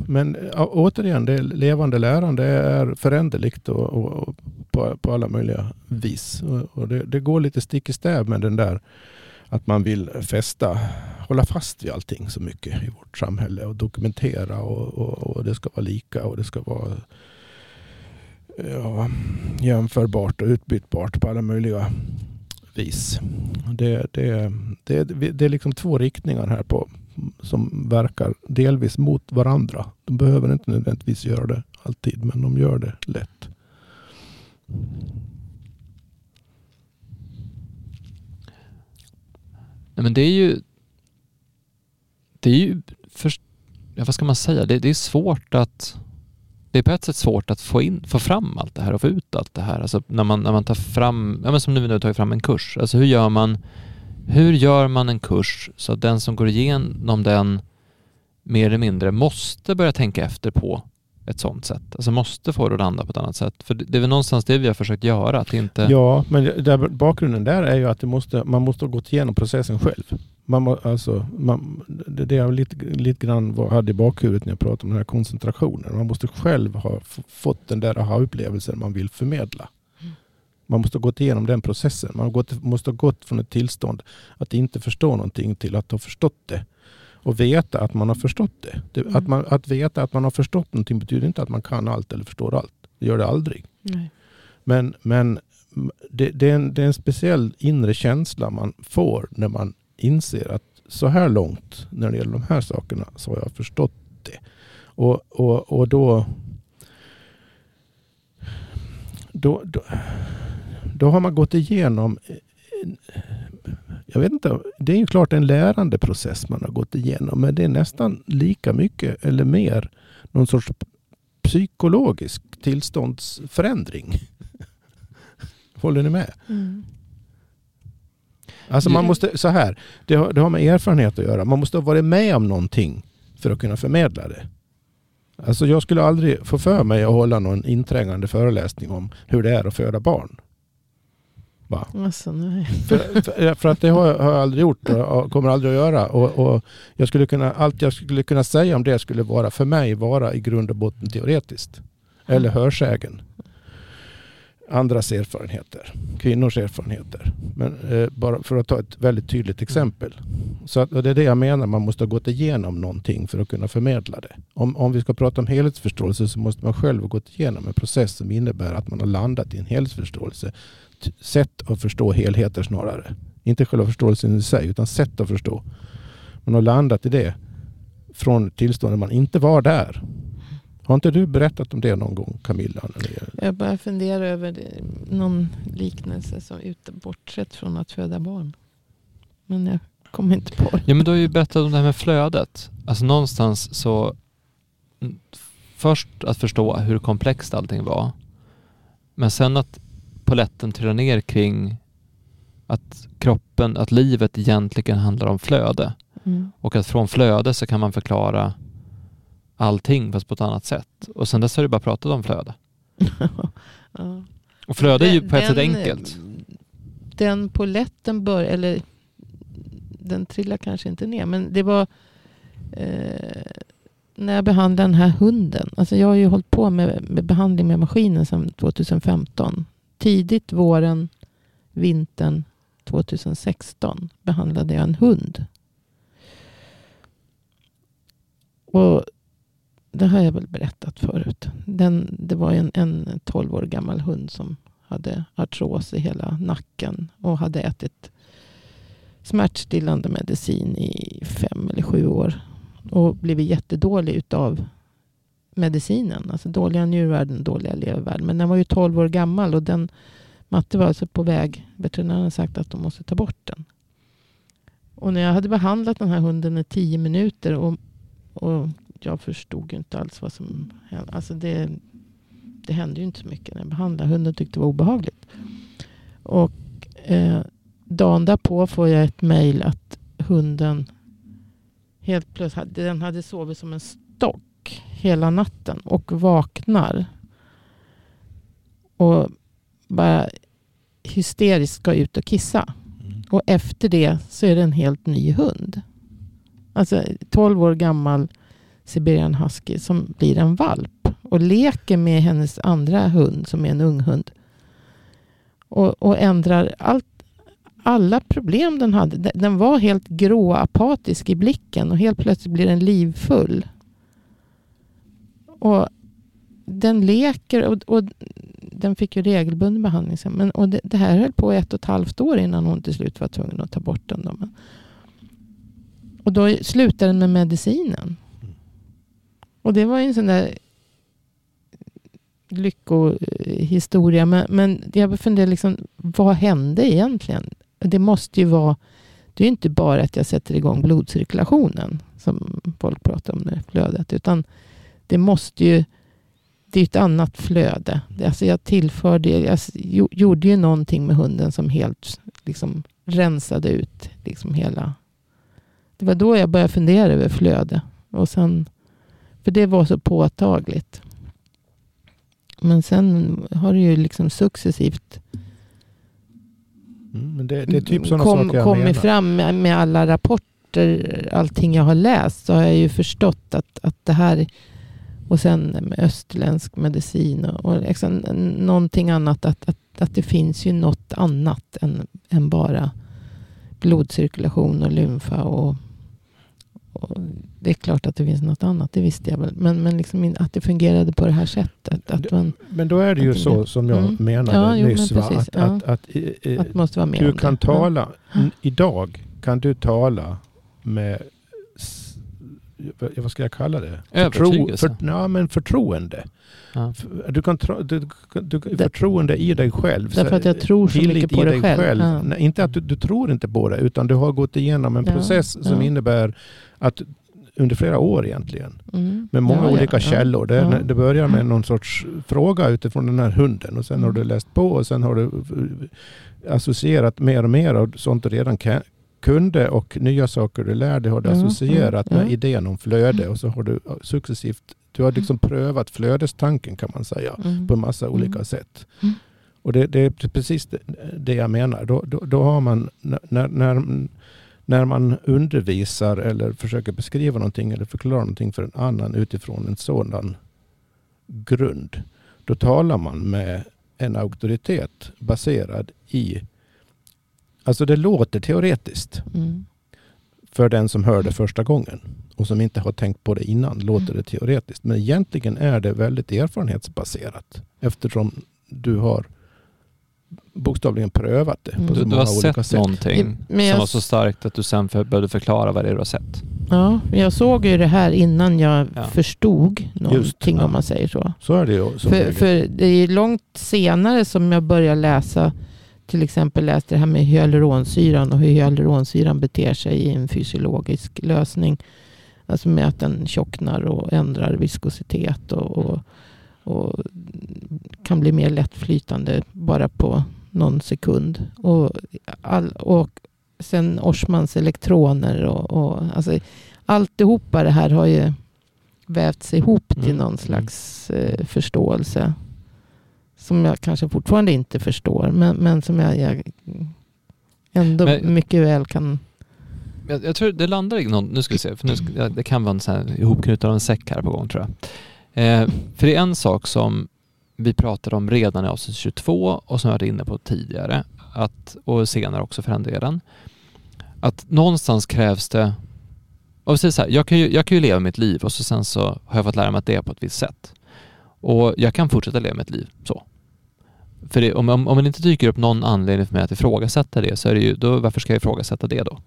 men återigen, det levande lärande är föränderligt och, och, och på, på alla möjliga vis. Och, och det, det går lite stick i stäv med den där att man vill fästa, hålla fast vid allting så mycket i vårt samhälle och dokumentera och, och, och det ska vara lika och det ska vara ja, jämförbart och utbytbart på alla möjliga vis. Det, det, det, det är liksom två riktningar här på som verkar delvis mot varandra. De behöver inte nödvändigtvis göra det alltid, men de gör det lätt. Nej, men det är ju... Det är ju... För, ja, vad ska man säga? Det, det är svårt att... Det är på ett sätt svårt att få, in, få fram allt det här och få ut allt det här. Alltså när man, när man tar fram, ja men som nu när vi har tagit fram en kurs. Alltså hur gör man, hur gör man en kurs så att den som går igenom den mer eller mindre måste börja tänka efter på ett sånt sätt. Alltså måste få det att landa på ett annat sätt. För det är väl någonstans det vi har försökt göra. Att inte... Ja, men där, bakgrunden där är ju att det måste, man måste ha gått igenom processen själv. Man, må- alltså, man, det det jag lite, lite grann var, hade i bakhuvudet när jag pratade om den här koncentrationen. Man måste själv ha f- fått den där aha-upplevelsen man vill förmedla. Man måste ha gått igenom den processen. Man gått, måste ha gått från ett tillstånd att inte förstå någonting till att ha förstått det. Och veta att man har förstått det. det Mm. att, man, att veta att man har förstått någonting betyder inte att man kan allt eller förstår allt. Det gör det aldrig. nej. Men, men det, det, är en, det är en speciell inre känsla man får när man inser att så här långt när det gäller de här sakerna så har jag förstått det. Och, och, och då, då, då, då har man gått igenom jag vet inte, det är ju klart en lärandeprocess man har gått igenom men det är nästan lika mycket eller mer någon sorts psykologisk tillståndsförändring. Håller ni med? Mm. Alltså man måste, så här, det har, det har med erfarenhet att göra. Man måste ha varit med om någonting för att kunna förmedla det. Alltså jag skulle aldrig få för mig att hålla någon inträngande föreläsning om hur det är att föda barn. Va? Alltså, nej. För, för, för att det har jag, har jag aldrig gjort och kommer aldrig att göra. Och, och jag skulle kunna, allt jag skulle kunna säga om det skulle vara för mig vara i grund och botten teoretiskt. Eller hörsägen. Andras erfarenheter. Kvinnors erfarenheter. Men eh, bara för att ta ett väldigt tydligt exempel. Så att, och det är det jag menar, man måste ha gått igenom någonting för att kunna förmedla det. Om, om vi ska prata om helhetsförståelse så måste man själv ha gått igenom en process som innebär att man har landat i en helhetsförståelse sätt att förstå helheter snarare. Inte själva förståelsen i sig, utan sätt att förstå. Man har landat i det från ett tillstånd där man inte var där. Har inte du berättat om det någon gång, Camilla? Jag bara funderar över någon liknelse som ute, bortsett från att föda barn. Men jag kommer inte på det. Ja men du har ju berättat om det här med flödet. Alltså någonstans så först att förstå hur komplext allting var. Men sen att poletten trillar ner kring att kroppen, att livet egentligen handlar om flöde. Mm. Och att från flöde så kan man förklara allting fast på ett annat sätt. Och sen dess har du bara pratat om flöde. ja. Och flöde är ju på ett sätt den, enkelt. Den poletten bör, eller den trillar kanske inte ner, men det var eh, när jag behandlade den här hunden. Alltså jag har ju hållit på med, med behandling med maskinen sedan 2015. Tidigt våren, vintern 2016 behandlade jag en hund. Och det har jag väl berättat förut. Den, det var en, en 12 år gammal hund som hade artros i hela nacken och hade ätit smärtstillande medicin i fem eller sju år. Och blivit jättedålig utav medicinen. Alltså dåliga njurvärden, dåliga levervärden. Men den var ju 12 år gammal och den Matte var alltså på väg. Veterinären hade sagt att de måste ta bort den. Och när jag hade behandlat den här hunden i 10 minuter och, och jag förstod ju inte alls vad som hände. Alltså det, det hände ju inte så mycket när jag behandlade. Hunden tyckte det var obehagligt. Och eh, dagen därpå får jag ett mejl att hunden helt plötsligt den hade sovit som en stock hela natten och vaknar. Och bara hysteriskt ska ut och kissa. Mm. Och efter det så är det en helt ny hund. Alltså 12 år gammal Siberian husky som blir en valp och leker med hennes andra hund som är en ung hund. Och, och ändrar allt, alla problem den hade. Den var helt grå apatisk i blicken och helt plötsligt blir den livfull. Och den leker och, och den fick ju regelbunden behandling. Men, och det, det, här höll på ett och ett halvt år innan hon till slut var tvungen att ta bort den. Då. Och då slutade den med medicinen. Och det var ju en sån där lyckohistoria. Men, men jag funderar liksom, vad hände egentligen? Det måste ju vara, det är inte bara att jag sätter igång blodcirkulationen som folk pratar om det flödet. Utan det måste ju det är ett annat flöde. Alltså jag tillförde, jag gjorde ju någonting med hunden som helt liksom rensade ut liksom hela. Det var då jag började fundera över flöde. Och sen, för det var så påtagligt. Men sen har det ju liksom successivt mm, det, det, typ kom, kommit fram med, med alla rapporter, allting jag har läst, så har jag ju förstått att, att det här och sen med österländsk medicin och, och liksom någonting annat. Att, att, att det finns ju något annat än, än bara blodcirkulation och lymfa. Och, och, det är klart att det finns något annat, det visste jag väl. Men, men liksom att det fungerade på det här sättet. Att man, men då är det ju så som jag mm. menade ja, jo, nyss. Men precis, att, ja. att, att, att, att, måste vara med du kan det. tala, ja. idag kan du tala med vad ska jag kalla det? Övertygelse? Förtro, för, ja, men förtroende. Ja. Du kan tro, du, du, förtroende i dig själv. Därför att jag tror så mycket på det själv. själv. Ja. Nej, inte att du, du, tror inte på det, utan du har gått igenom en ja. process som innebär att under flera år egentligen. Mm. Med många olika källor. Det, det börjar med någon sorts fråga utifrån den här hunden och sen mm. har du läst på och sen har du associerat mer och mer av sånt du redan kunde och nya saker du lärde har du mm, associerat mm, med mm. idén om flöde och så har du successivt du har liksom prövat flödestanken kan man säga mm. på en massa mm. olika sätt. Mm. Och det, det, är precis det, det jag menar. Då, då, då, har man när, när, när man undervisar eller försöker beskriva någonting eller förklara någonting för en annan utifrån en sådan grund. Då talar man med en auktoritet baserad i Alltså det låter teoretiskt. Mm. För den som hör det första gången. Och som inte har tänkt på det innan låter mm. det teoretiskt. Men egentligen är det väldigt erfarenhetsbaserat. Eftersom du har bokstavligen prövat det på mm. så du, många du har olika sett sätt. någonting jag... som var så starkt att du sen började förklara vad det är du har sett. Ja, jag såg ju det här innan jag ja. förstod någonting Just, ja. om man säger så. Så är det ju. För, för det är långt senare som jag började läsa till exempel läste det här med hyaluronsyran och hur hyaluronsyran beter sig i en fysiologisk lösning. Alltså med att den tjocknar och ändrar viskositet och, och, och kan bli mer lättflytande bara på någon sekund. Och, all, och sen Orsmans elektroner och, och alltså, alltihopa det här har ju vävts ihop till mm. någon mm. slags eh, förståelse som jag kanske fortfarande inte förstår. Men, men som jag, jag ändå men, mycket väl kan... Jag, jag, tror det landar i någon, nu ska vi se, för nu ska, det kan vara en sån här ihopknuten av en säck här på gång tror jag. Eh, för det är en sak som vi pratade om redan i avsnitt 22 och som jag varit inne på tidigare att, och senare också för den delen. Att någonstans krävs det Och så här, jag, kan ju, jag kan ju leva mitt liv och så sen så har jag fått lära mig att det är på ett visst sätt. Och jag kan fortsätta leva mitt liv så. För det, om, om, om det inte dyker upp någon anledning för mig att ifrågasätta det, så är det ju, då, varför ska jag ifrågasätta det då?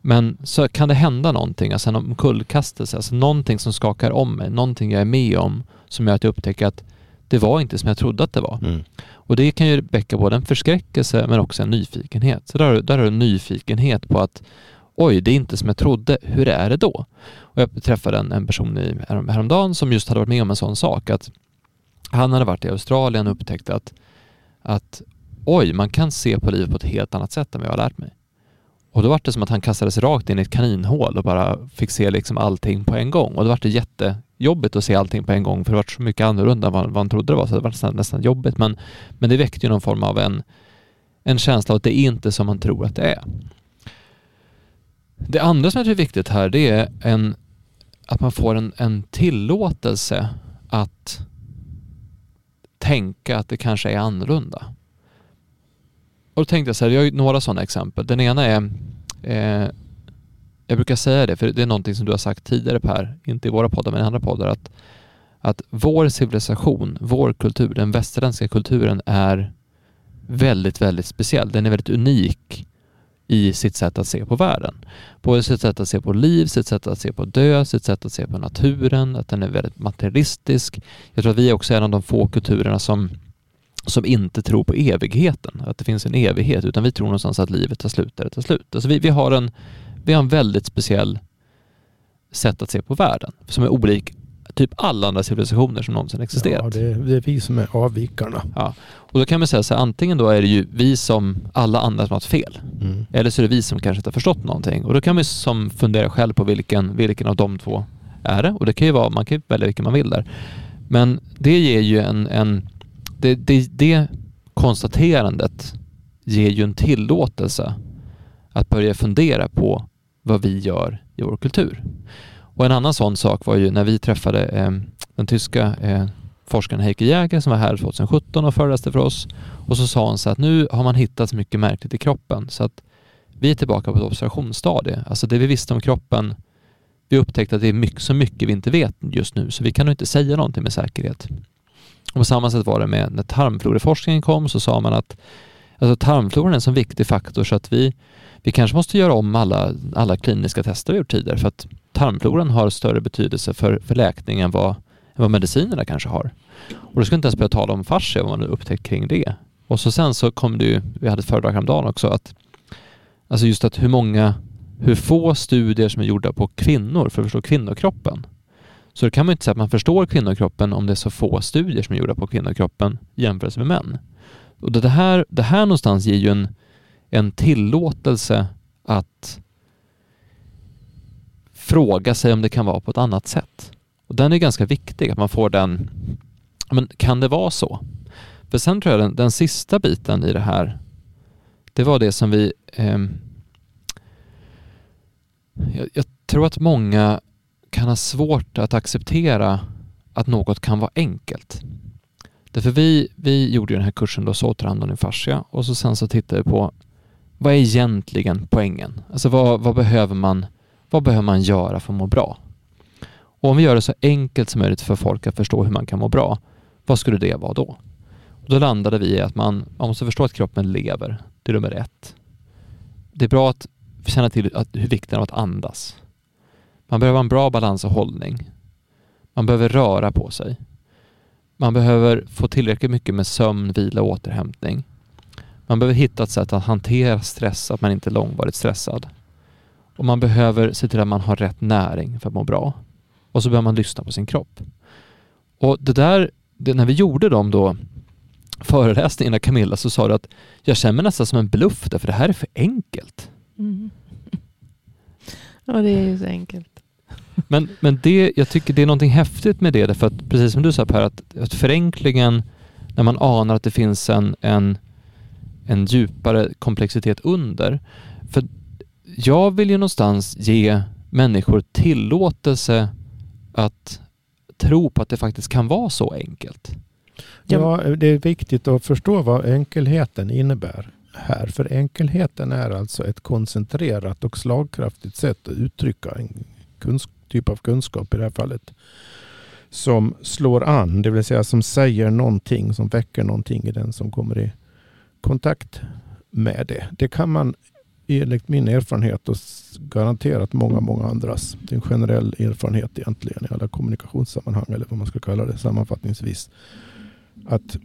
Men så kan det hända någonting, alltså en omkullkastelse, alltså någonting som skakar om mig, någonting jag är med om som gör att jag upptäcker att det var inte som jag trodde att det var. Mm. Och det kan ju väcka både en förskräckelse men också en nyfikenhet. Så där, där har du en nyfikenhet på att oj, det är inte som jag trodde, hur är det då? Och jag träffade en, en person i, härom, häromdagen som just hade varit med om en sån sak att han hade varit i Australien och upptäckte att, att oj, man kan se på livet på ett helt annat sätt än vad jag har lärt mig. Och då var det som att han kastades rakt in i ett kaninhål och bara fick se liksom allting på en gång. Och då var det jättejobbigt att se allting på en gång för det var så mycket annorlunda än vad, han trodde det var. Så det var nästan, nästan jobbigt. Men, men det väckte ju någon form av en, en känsla av att det är inte som man tror att det är. Det andra som jag tror är viktigt här det är en, att man får en, en tillåtelse att tänka att det kanske är annorlunda. Och då tänkte jag så här, jag har ju några sådana exempel. Den ena är, eh, jag brukar säga det, för det är någonting som du har sagt tidigare Per, inte i våra poddar men i andra poddar, att, att vår civilisation, vår kultur, den västerländska kulturen är väldigt, väldigt speciell. Den är väldigt unik i sitt sätt att se på världen. Både sitt sätt att se på liv, sitt sätt att se på död, sitt sätt att se på naturen, att den är väldigt materialistisk. Jag tror att vi är också en av de få kulturerna som, som inte tror på evigheten, att det finns en evighet, utan vi tror någonstans att livet tar slut där det tar slut. Alltså vi, vi, har en, vi har en väldigt speciell sätt att se på världen, som är olik typ alla andra civilisationer som någonsin existerat. Ja, det är, det är vi som är avvikarna. Ja. Och då kan man säga så här, antingen då är det ju vi som alla andra som har haft fel. Mm. Eller så är det vi som kanske inte har förstått någonting. Och då kan man som fundera själv på vilken, vilken av de två är det. Och det kan ju vara, man kan ju välja vilken man vill där. Men det ger ju en, en det, det, det konstaterandet ger ju en tillåtelse att börja fundera på vad vi gör i vår kultur. Och en annan sån sak var ju när vi träffade eh, den tyska eh, forskaren Heike Jäger som var här 2017 och föreläste för oss. Och så sa hon så att nu har man hittat så mycket märkligt i kroppen så att vi är tillbaka på ett observationsstadie. Alltså det vi visste om kroppen, vi upptäckte att det är mycket, så mycket vi inte vet just nu så vi kan nog inte säga någonting med säkerhet. Och på samma sätt var det med när tarmfloreforskningen kom så sa man att alltså tarmfloran är en så viktig faktor så att vi, vi kanske måste göra om alla, alla kliniska tester vi gjort tidigare för att tarmfloran har större betydelse för, för läkning än vad, än vad medicinerna kanske har. Och då ska inte ens börja tala om fascia, vad man har upptäckt kring det. Och så sen så kom det ju, vi hade ett föredrag häromdagen också, att alltså just att hur många, hur få studier som är gjorda på kvinnor för att förstå kvinnokroppen. Så då kan man inte säga att man förstår kvinnokroppen om det är så få studier som är gjorda på kvinnokroppen jämfört med män. Och det här, det här någonstans ger ju en, en tillåtelse att fråga sig om det kan vara på ett annat sätt. Och den är ganska viktig, att man får den, men kan det vara så? För sen tror jag den, den sista biten i det här, det var det som vi... Eh, jag, jag tror att många kan ha svårt att acceptera att något kan vara enkelt. Därför vi, vi gjorde den här kursen då, så återhand och fascia och så sen så tittade vi på vad är egentligen poängen? Alltså vad, vad, behöver man, vad behöver man göra för att må bra? Och om vi gör det så enkelt som möjligt för folk att förstå hur man kan må bra, vad skulle det vara då? Och då landade vi i att man, man måste förstå att kroppen lever. Det är nummer ett. Det är bra att känna till att, hur vikten av att andas. Man behöver en bra balans och hållning. Man behöver röra på sig. Man behöver få tillräckligt mycket med sömn, vila och återhämtning. Man behöver hitta ett sätt att hantera stress, att man inte är långvarigt stressad. Och man behöver se till att man har rätt näring för att må bra. Och så behöver man lyssna på sin kropp. Och det där, det, när vi gjorde dem då föreläsningarna Camilla så sa du att jag känner mig nästan som en bluff därför det här är för enkelt. Mm. Ja, det är ju så enkelt. Men, men det, jag tycker det är någonting häftigt med det, därför att precis som du sa Per, att, att förenklingen, när man anar att det finns en, en, en djupare komplexitet under. För jag vill ju någonstans ge människor tillåtelse att tro på att det faktiskt kan vara så enkelt. Ja, det är viktigt att förstå vad enkelheten innebär här. För enkelheten är alltså ett koncentrerat och slagkraftigt sätt att uttrycka en typ av kunskap i det här fallet som slår an, det vill säga som säger någonting, som väcker någonting i den som kommer i kontakt med det. Det kan man enligt min erfarenhet och garanterat många, många andras. Det är en generell erfarenhet egentligen i alla kommunikationssammanhang eller vad man ska kalla det sammanfattningsvis. Att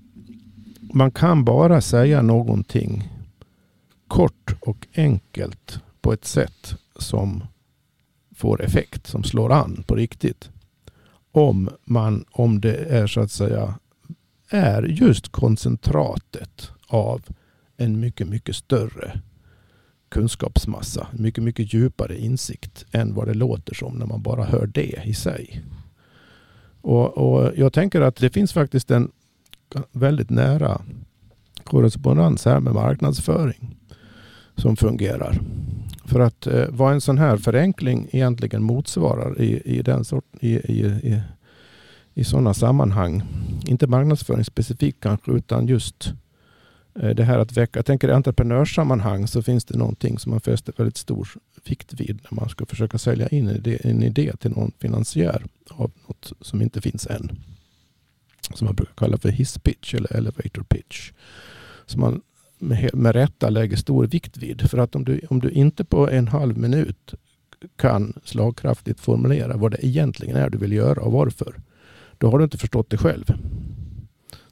man kan bara säga någonting kort och enkelt på ett sätt som får effekt, som slår an på riktigt. Om, man, om det är så att säga är just koncentratet av en mycket, mycket större kunskapsmassa. Mycket, mycket djupare insikt än vad det låter som när man bara hör det i sig. Och, och Jag tänker att det finns faktiskt en väldigt nära korrespondens här med marknadsföring som fungerar. För att eh, vad en sån här förenkling egentligen motsvarar i, i, den sort, i, i, i, i sådana sammanhang, inte marknadsföring specifikt kanske, utan just eh, Eh, det här att väcka. Jag tänker i entreprenörssammanhang så finns det någonting som man fäster väldigt stor vikt vid när man ska försöka sälja in en idé, en idé till någon finansiär av något som inte finns än. Som man brukar kalla för hisspitch eller elevator pitch. Som man med, med rätta lägger stor vikt vid. För att om du, om du inte på en halv minut kan slagkraftigt formulera vad det egentligen är du vill göra och varför. Då har du inte förstått det själv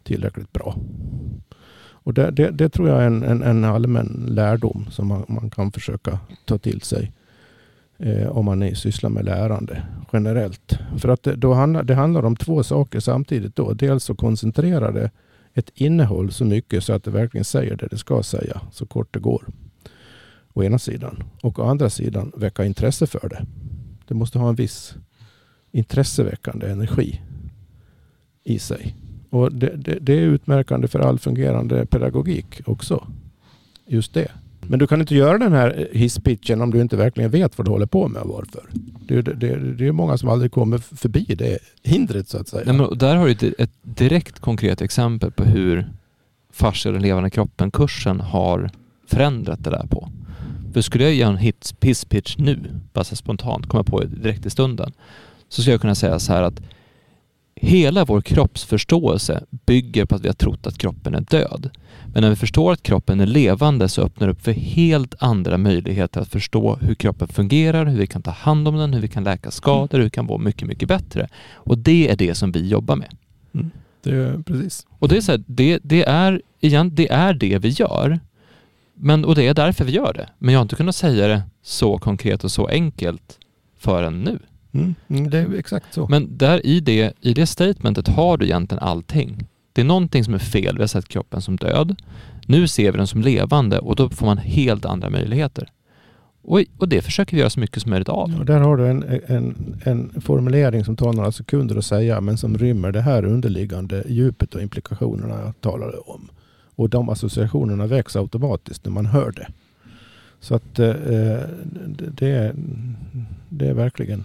tillräckligt bra. Och det, det, det tror jag är en, en, en, allmän lärdom som man, man kan försöka ta till sig eh, om man är, sysslar med lärande generellt. För att det, då handlar, det handlar om två saker samtidigt. Då. Dels att koncentrera det ett innehåll så mycket så att det verkligen säger det det ska säga så kort det går. Å ena sidan. Och å andra sidan väcka intresse för det. Det måste ha en viss intresseväckande energi i sig. Och det, det, det är utmärkande för all fungerande pedagogik också. Just det. Men du kan inte göra den här eh, hisspitchen om du inte verkligen vet vad du håller på med och varför. Det, det, det är många som aldrig kommer förbi det hindret så att säga. Nej, men där har du ett, direkt konkret exempel på hur Farser och den levande kroppen-kursen har förändrat det där på. För skulle jag göra en hisspitch nu, bara så spontant, komma på direkt i stunden, så skulle jag kunna säga så här att hela vår kroppsförståelse bygger på att vi har trott att kroppen är död. Men när vi förstår att kroppen är levande så öppnar det upp för helt andra möjligheter att förstå hur kroppen fungerar, hur vi kan ta hand om den, hur vi kan läka skador, hur vi kan må mycket, mycket bättre. Och det är det som vi jobbar med. Mm. Det är, precis. Och det är, så här, det, det, är, igen, det är det vi gör. Men, och det är därför vi gör det. Men jag har inte kunnat säga det så konkret och så enkelt förrän nu. Mm, mm, det är exakt så. Men där i det, i det statementet har du egentligen allting. Det är någonting som är fel. Vi har sett kroppen som död. Nu ser vi den som levande och då får man helt andra möjligheter. Och, och det försöker vi göra så mycket som möjligt av. Ja, där har du en, en, en formulering som tar några sekunder att säga men som rymmer det här underliggande djupet och implikationerna jag talade om. Och de associationerna väcks automatiskt när man hör det. Så att eh, det, är, det är verkligen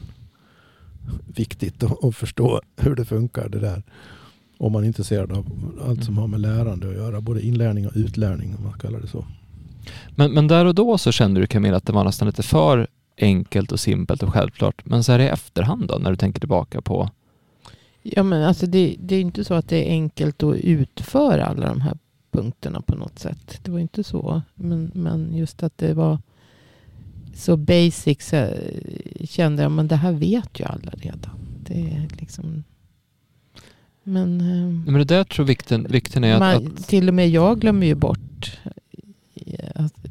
viktigt att, att förstå hur det funkar det där. Om man är intresserad av allt som mm. har med lärande att göra. Både inlärning och utlärning om man kallar det så. Men, men där och då så kände du Camilla att det var nästan lite för enkelt och simpelt och självklart. Men så här i efterhand då när du tänker tillbaka på? Ja men alltså det, det är inte så att det är enkelt att utföra alla de här punkterna på något sätt. Det var inte så. Men, men just att det var så basic så kände jag men det här vet ju alla redan. Det är liksom men, ehm, men det där tror vikten, vikten är man, att, att, Till och med jag glömmer ju bort.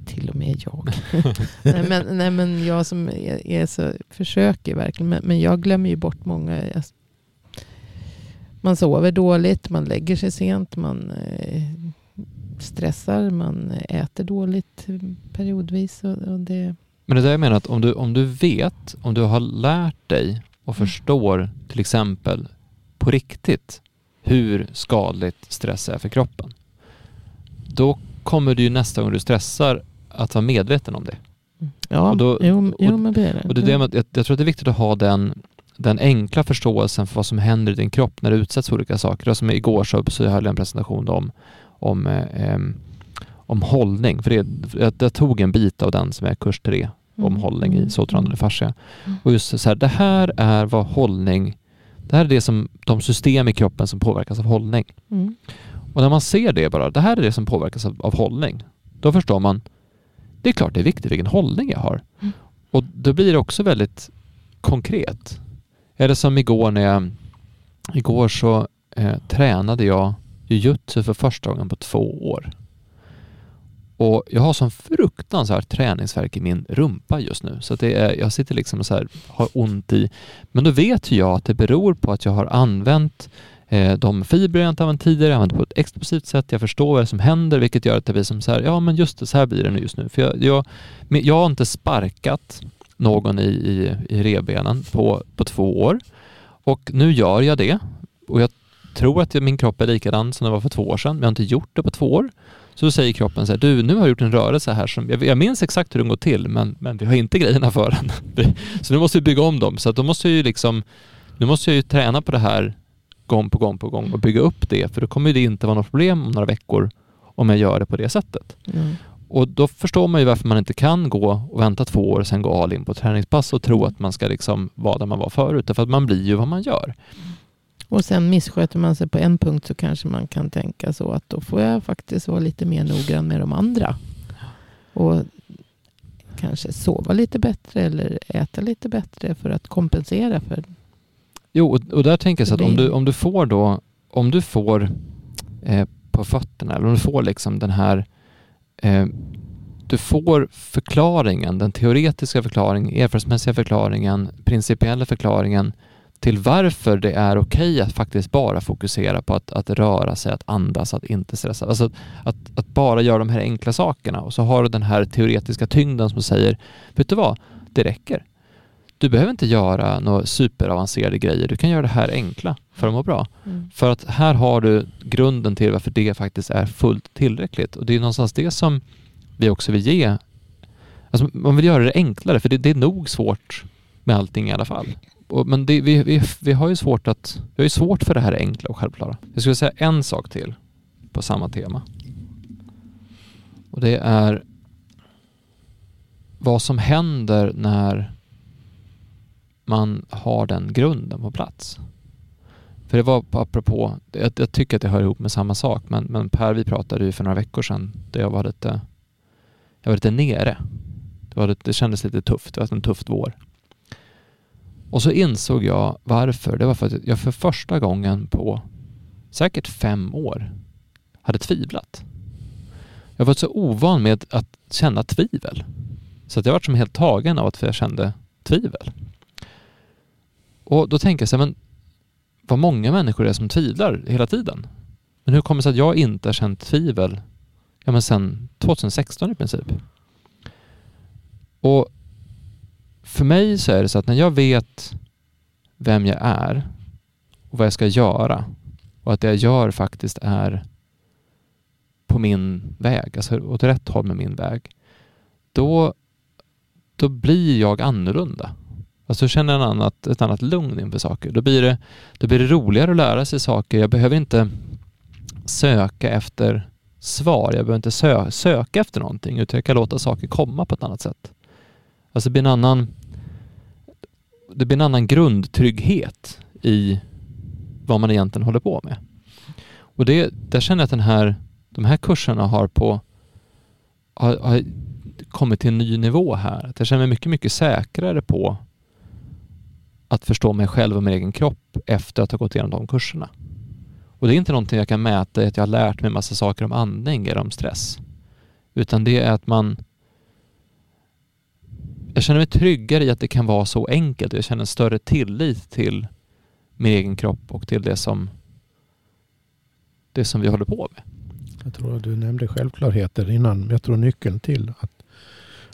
till och med jag. nej, men, nej, men jag som är, är så, försöker verkligen. Men, men, jag glömmer ju bort många. man sover dåligt, man lägger sig sent, man eh, stressar, man äter dåligt periodvis. Och, och det, men det där jag menar att om du, om du vet, om du har lärt dig och mm. förstår till exempel på riktigt hur skadligt stress är för kroppen. Då kommer du ju nästa gång du stressar att vara medveten om det. Ja, och då, jo, jo, men det är det. Och det är det med, jag, jag tror att det är viktigt att ha den, den enkla förståelsen för vad som händer i din kropp när du utsätts för olika saker. som igår så, så höll jag en presentation om, om, eh, om hållning. För det, jag, jag tog en bit av den som är kurs 3 om Mm. hållning i Mm. sotrandande fascia. Mm. Och just så här, det här är vad hållning, det här är det som, de system i kroppen som påverkas av hållning. Mm. Och när man ser det bara, det här är det som påverkas av, av hållning, då förstår man, det är klart det är viktigt vilken hållning jag har. Mm. Och då blir det också väldigt konkret. Är det som igår när jag, igår så eh, tränade jag jujutsu för första gången på två år. Och jag har sån fruktansvärt träningsverk i min rumpa just nu. Så att det är, jag sitter liksom och så här, har ont i. Men då vet jag att det beror på att jag har använt eh, de fibrer jag inte använt tidigare, jag använt på ett explosivt sätt. Jag förstår vad som händer, vilket gör att det blir som så här, ja men just det, så här blir det nu just nu. För jag, jag, jag har inte sparkat någon i, i, i revbenen på, på två år. Och nu gör jag det. Och jag tror att min kropp är likadan som den var för två år sedan, men jag har inte gjort det på två år. Så då säger kroppen så här, du nu har jag gjort en rörelse här som, jag, jag minns exakt hur den går till, men, men vi har inte grejerna för den. Så nu måste vi bygga om dem. Så att då måste jag ju liksom, nu måste jag ju träna på det här gång på gång på gång och bygga upp det, för då kommer det inte vara något problem om några veckor om jag gör det på det sättet. Mm. Och då förstår man ju varför man inte kan gå och vänta två år och sen gå all in på träningspass och tro att man ska liksom vara där man var förut. Därför att man blir ju vad man gör. Och sen missköter man sig på en punkt så kanske man kan tänka så att då får jag faktiskt vara lite mer noggrann med de andra. Och kanske sova lite bättre eller äta lite bättre för att kompensera för Jo, och, och där tänker jag så att om du, om du får då, om du får eh, på fötterna, eller om du får liksom den här, eh, du får förklaringen, den teoretiska förklaringen, erfarenhetsmässiga förklaringen, principiella förklaringen till varför det är okej att faktiskt bara fokusera på att, att röra sig, att andas, att inte stressa. Alltså att, att, att bara göra de här enkla sakerna och så har du den här teoretiska tyngden som säger, vet du vad, det räcker. Du behöver inte göra några superavancerade grejer, du kan göra det här enkla för att må bra. Mm. För att här har du grunden till varför det faktiskt är fullt tillräckligt. Och det är någonstans det som vi också vill ge. Alltså man vill göra det enklare, för det, det är nog svårt med allting i alla fall. Och, men det, vi, vi, vi har ju svårt att, vi har ju svårt för det här enkla och självklara. Jag skulle säga en sak till på samma tema. Och det är vad som händer när man har den grunden på plats. För det var apropå, jag, jag tycker att det hör ihop med samma sak, men, men Per vi pratade ju för några veckor sedan där jag var lite, jag var lite nere. Det, var lite, det kändes lite tufft, det var en tuff vår. Och så insåg jag varför. Det var för att jag för första gången på säkert fem år hade tvivlat. Jag var så ovan med att känna tvivel. Så att jag var som helt tagen av att jag kände tvivel. Och då tänker jag så här, men vad många människor det är som tvivlar hela tiden. Men hur kommer det sig att jag inte har känt tvivel ja, men sen 2016 i princip? Och för mig så är det så att när jag vet vem jag är och vad jag ska göra och att det jag gör faktiskt är på min väg, alltså åt rätt håll med min väg, då, då blir jag annorlunda. Alltså jag känner en annat, ett annat lugn inför saker. Då blir, det, då blir det roligare att lära sig saker. Jag behöver inte söka efter svar. Jag behöver inte sö söka efter någonting utan jag kan låta saker komma på ett annat sätt. Alltså det blir en annan det blir en annan grundtrygghet i vad man egentligen håller på med. Och det, där känner jag att den här, de här kurserna har på har, har kommit till en ny nivå här. Att jag känner mig mycket, mycket säkrare på att förstå mig själv och min egen kropp efter att ha gått igenom de kurserna. Och det är inte någonting jag kan mäta i att jag har lärt mig massa saker om andning eller om stress. Utan det är att man jag känner mig tryggare i att det kan vara så enkelt och jag känner en större tillit till min egen kropp och till det som det som vi håller på med. Jag tror att du nämnde självklarheter innan. Jag tror nyckeln till att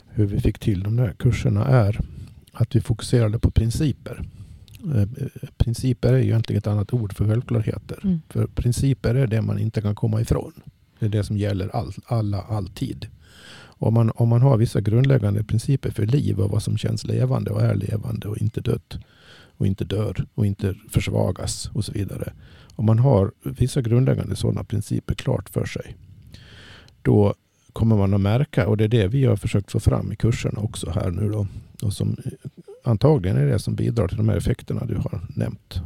hur vi fick till de där kurserna är att vi fokuserade på principer. Eh, Principer är ju egentligen ett annat ord för självklarheter. Mm. För principer är det man inte kan komma ifrån. Det är det som gäller all, alla, alltid. Om man, om man har vissa grundläggande principer för liv och vad som känns levande och är levande och inte dött och inte dör och inte försvagas och så vidare. Om man har vissa grundläggande sådana principer klart för sig då kommer man att märka, och det är det vi har försökt få fram i kurserna också här nu då, och som antagligen är det som bidrar till de här effekterna du har nämnt,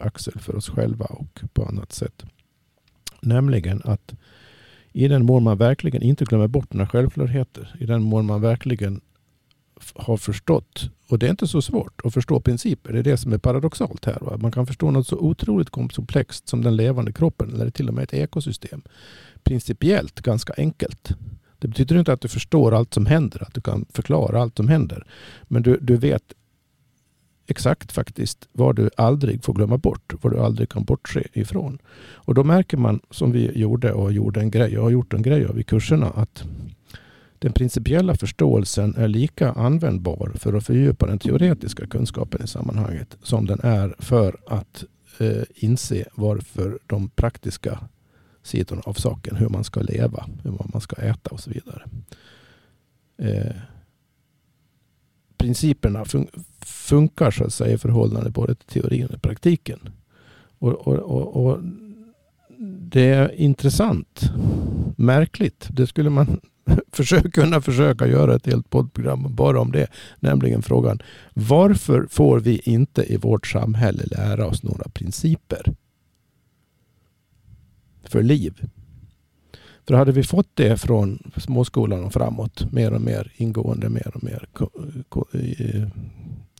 Axel, för oss själva och på annat sätt. Nämligen att i den mån man verkligen inte glömmer bort några självklarheter, i den mån man verkligen har förstått, och det är inte så svårt att förstå principer, det är det som är paradoxalt här. Va? Man kan förstå något så otroligt komplext som den levande kroppen, eller till och med ett ekosystem, principiellt ganska enkelt. Det betyder inte att du förstår allt som händer, att du kan förklara allt som händer. Men du, du vet exakt faktiskt vad du aldrig får glömma bort, vad du aldrig kan bortse ifrån. Och då märker man, som vi gjorde och gjorde en grej, jag har gjort en grej av i kurserna, att den principiella förståelsen är lika användbar för att fördjupa den teoretiska kunskapen i sammanhanget som den är för att eh, inse varför de praktiska sidorna av saken, hur man ska leva, hur man ska äta och så vidare. Eh, principerna fun funkar så att säga i förhållande både till teorin och praktiken. Och, och, och, och, det är intressant, märkligt. Det skulle man försöka, kunna försöka göra ett helt poddprogram bara om det. Nämligen frågan varför får vi inte i vårt samhälle lära oss några principer för liv? För hade vi fått det från småskolan och framåt, mer och mer ingående, mer och mer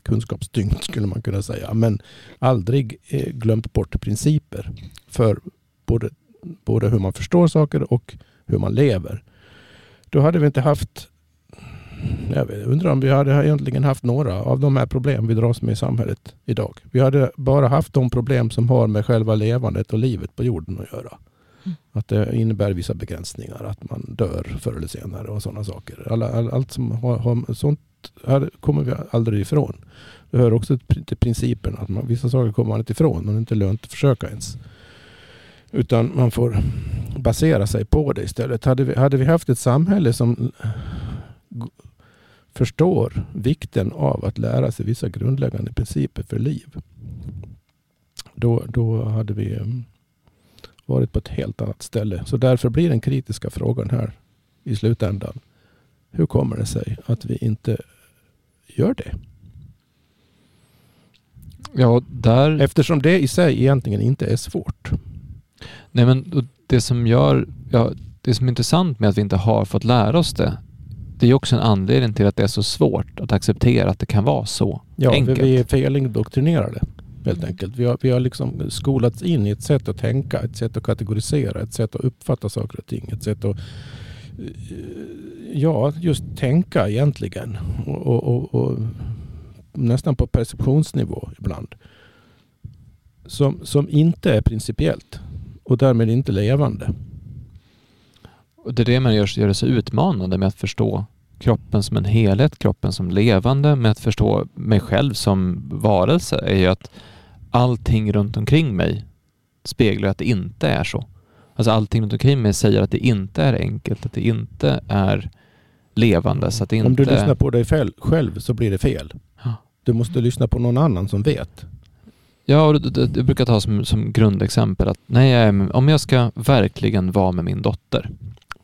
kunskapstyngt skulle man kunna säga. Men aldrig eh, glömt bort principer för både, både hur man förstår saker och hur man lever. Då hade vi inte haft jag undrar om vi hade egentligen haft några av de här problem vi dras med i samhället idag. Vi hade bara haft de problem som har med själva levandet och livet på jorden att göra. Att det innebär vissa begränsningar, att man dör förr eller senare och sådana saker. Alla, all, allt som har, har, sånt här kommer vi aldrig ifrån. Det hör också till principen att man, vissa saker kommer man inte ifrån och det är inte lönt att försöka ens. Utan man får basera sig på det istället. Hade vi, hade vi haft ett samhälle som förstår vikten av att lära sig vissa grundläggande principer för liv. Då, då hade vi mm, varit på ett helt annat ställe. Så därför blir den kritiska frågan här i slutändan. Hur kommer det sig att vi inte gör det? Ja, där... Eftersom det i sig egentligen inte är svårt. Nej, men det som gör, ja, det som är intressant med att vi inte har fått lära oss det, det är också en anledning till att det är så svårt att acceptera att det kan vara så ja, enkelt. Ja, vi är felindoktrinerade helt enkelt. Vi har, vi har liksom skolats in i ett sätt att tänka, ett sätt att kategorisera, ett sätt att uppfatta saker och ting, ett sätt att ja, just tänka egentligen. Och, och, och nästan på perceptionsnivå ibland. Som, som inte är principiellt och därmed inte levande. Och det är det man gör, gör det så utmanande med att förstå kroppen som en helhet, kroppen som levande, med att förstå mig själv som varelse är ju att allting runt omkring mig speglar att det inte är så. Alltså allting runt omkring mig säger att det inte är enkelt, att det inte är levande. Så att det inte... Om du lyssnar på dig själv så blir det fel. Ja. Du måste lyssna på någon annan som vet. Ja, och det, brukar ta som, som grundexempel att nej, om jag ska verkligen vara med min dotter,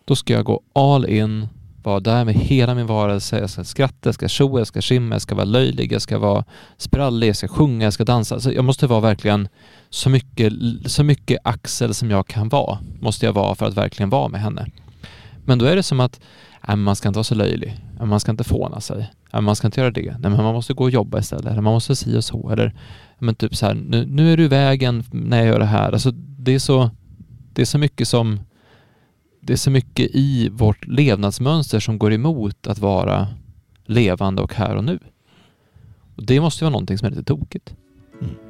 då ska jag gå all in, vara där med hela min varelse. Jag ska skratta, jag ska tjoa, jag ska skimma, jag ska vara löjlig, jag ska vara sprallig, jag ska sjunga, jag ska dansa. Alltså jag måste vara verkligen så mycket, så mycket Axel som jag kan vara, måste jag vara för att verkligen vara med henne. Men då är det som att äh, nej, man ska inte vara så löjlig, äh, man ska inte fåna sig, äh, man ska inte göra det, nej, men man måste gå och jobba istället, eller man måste si och så, eller men typ så här, nu, nu är du i vägen när jag gör det här. Alltså det är så, det är så mycket som det är så mycket i vårt levnadsmönster som går emot att vara levande och här och nu. Och det måste vara någonting som är lite tokigt. Mm.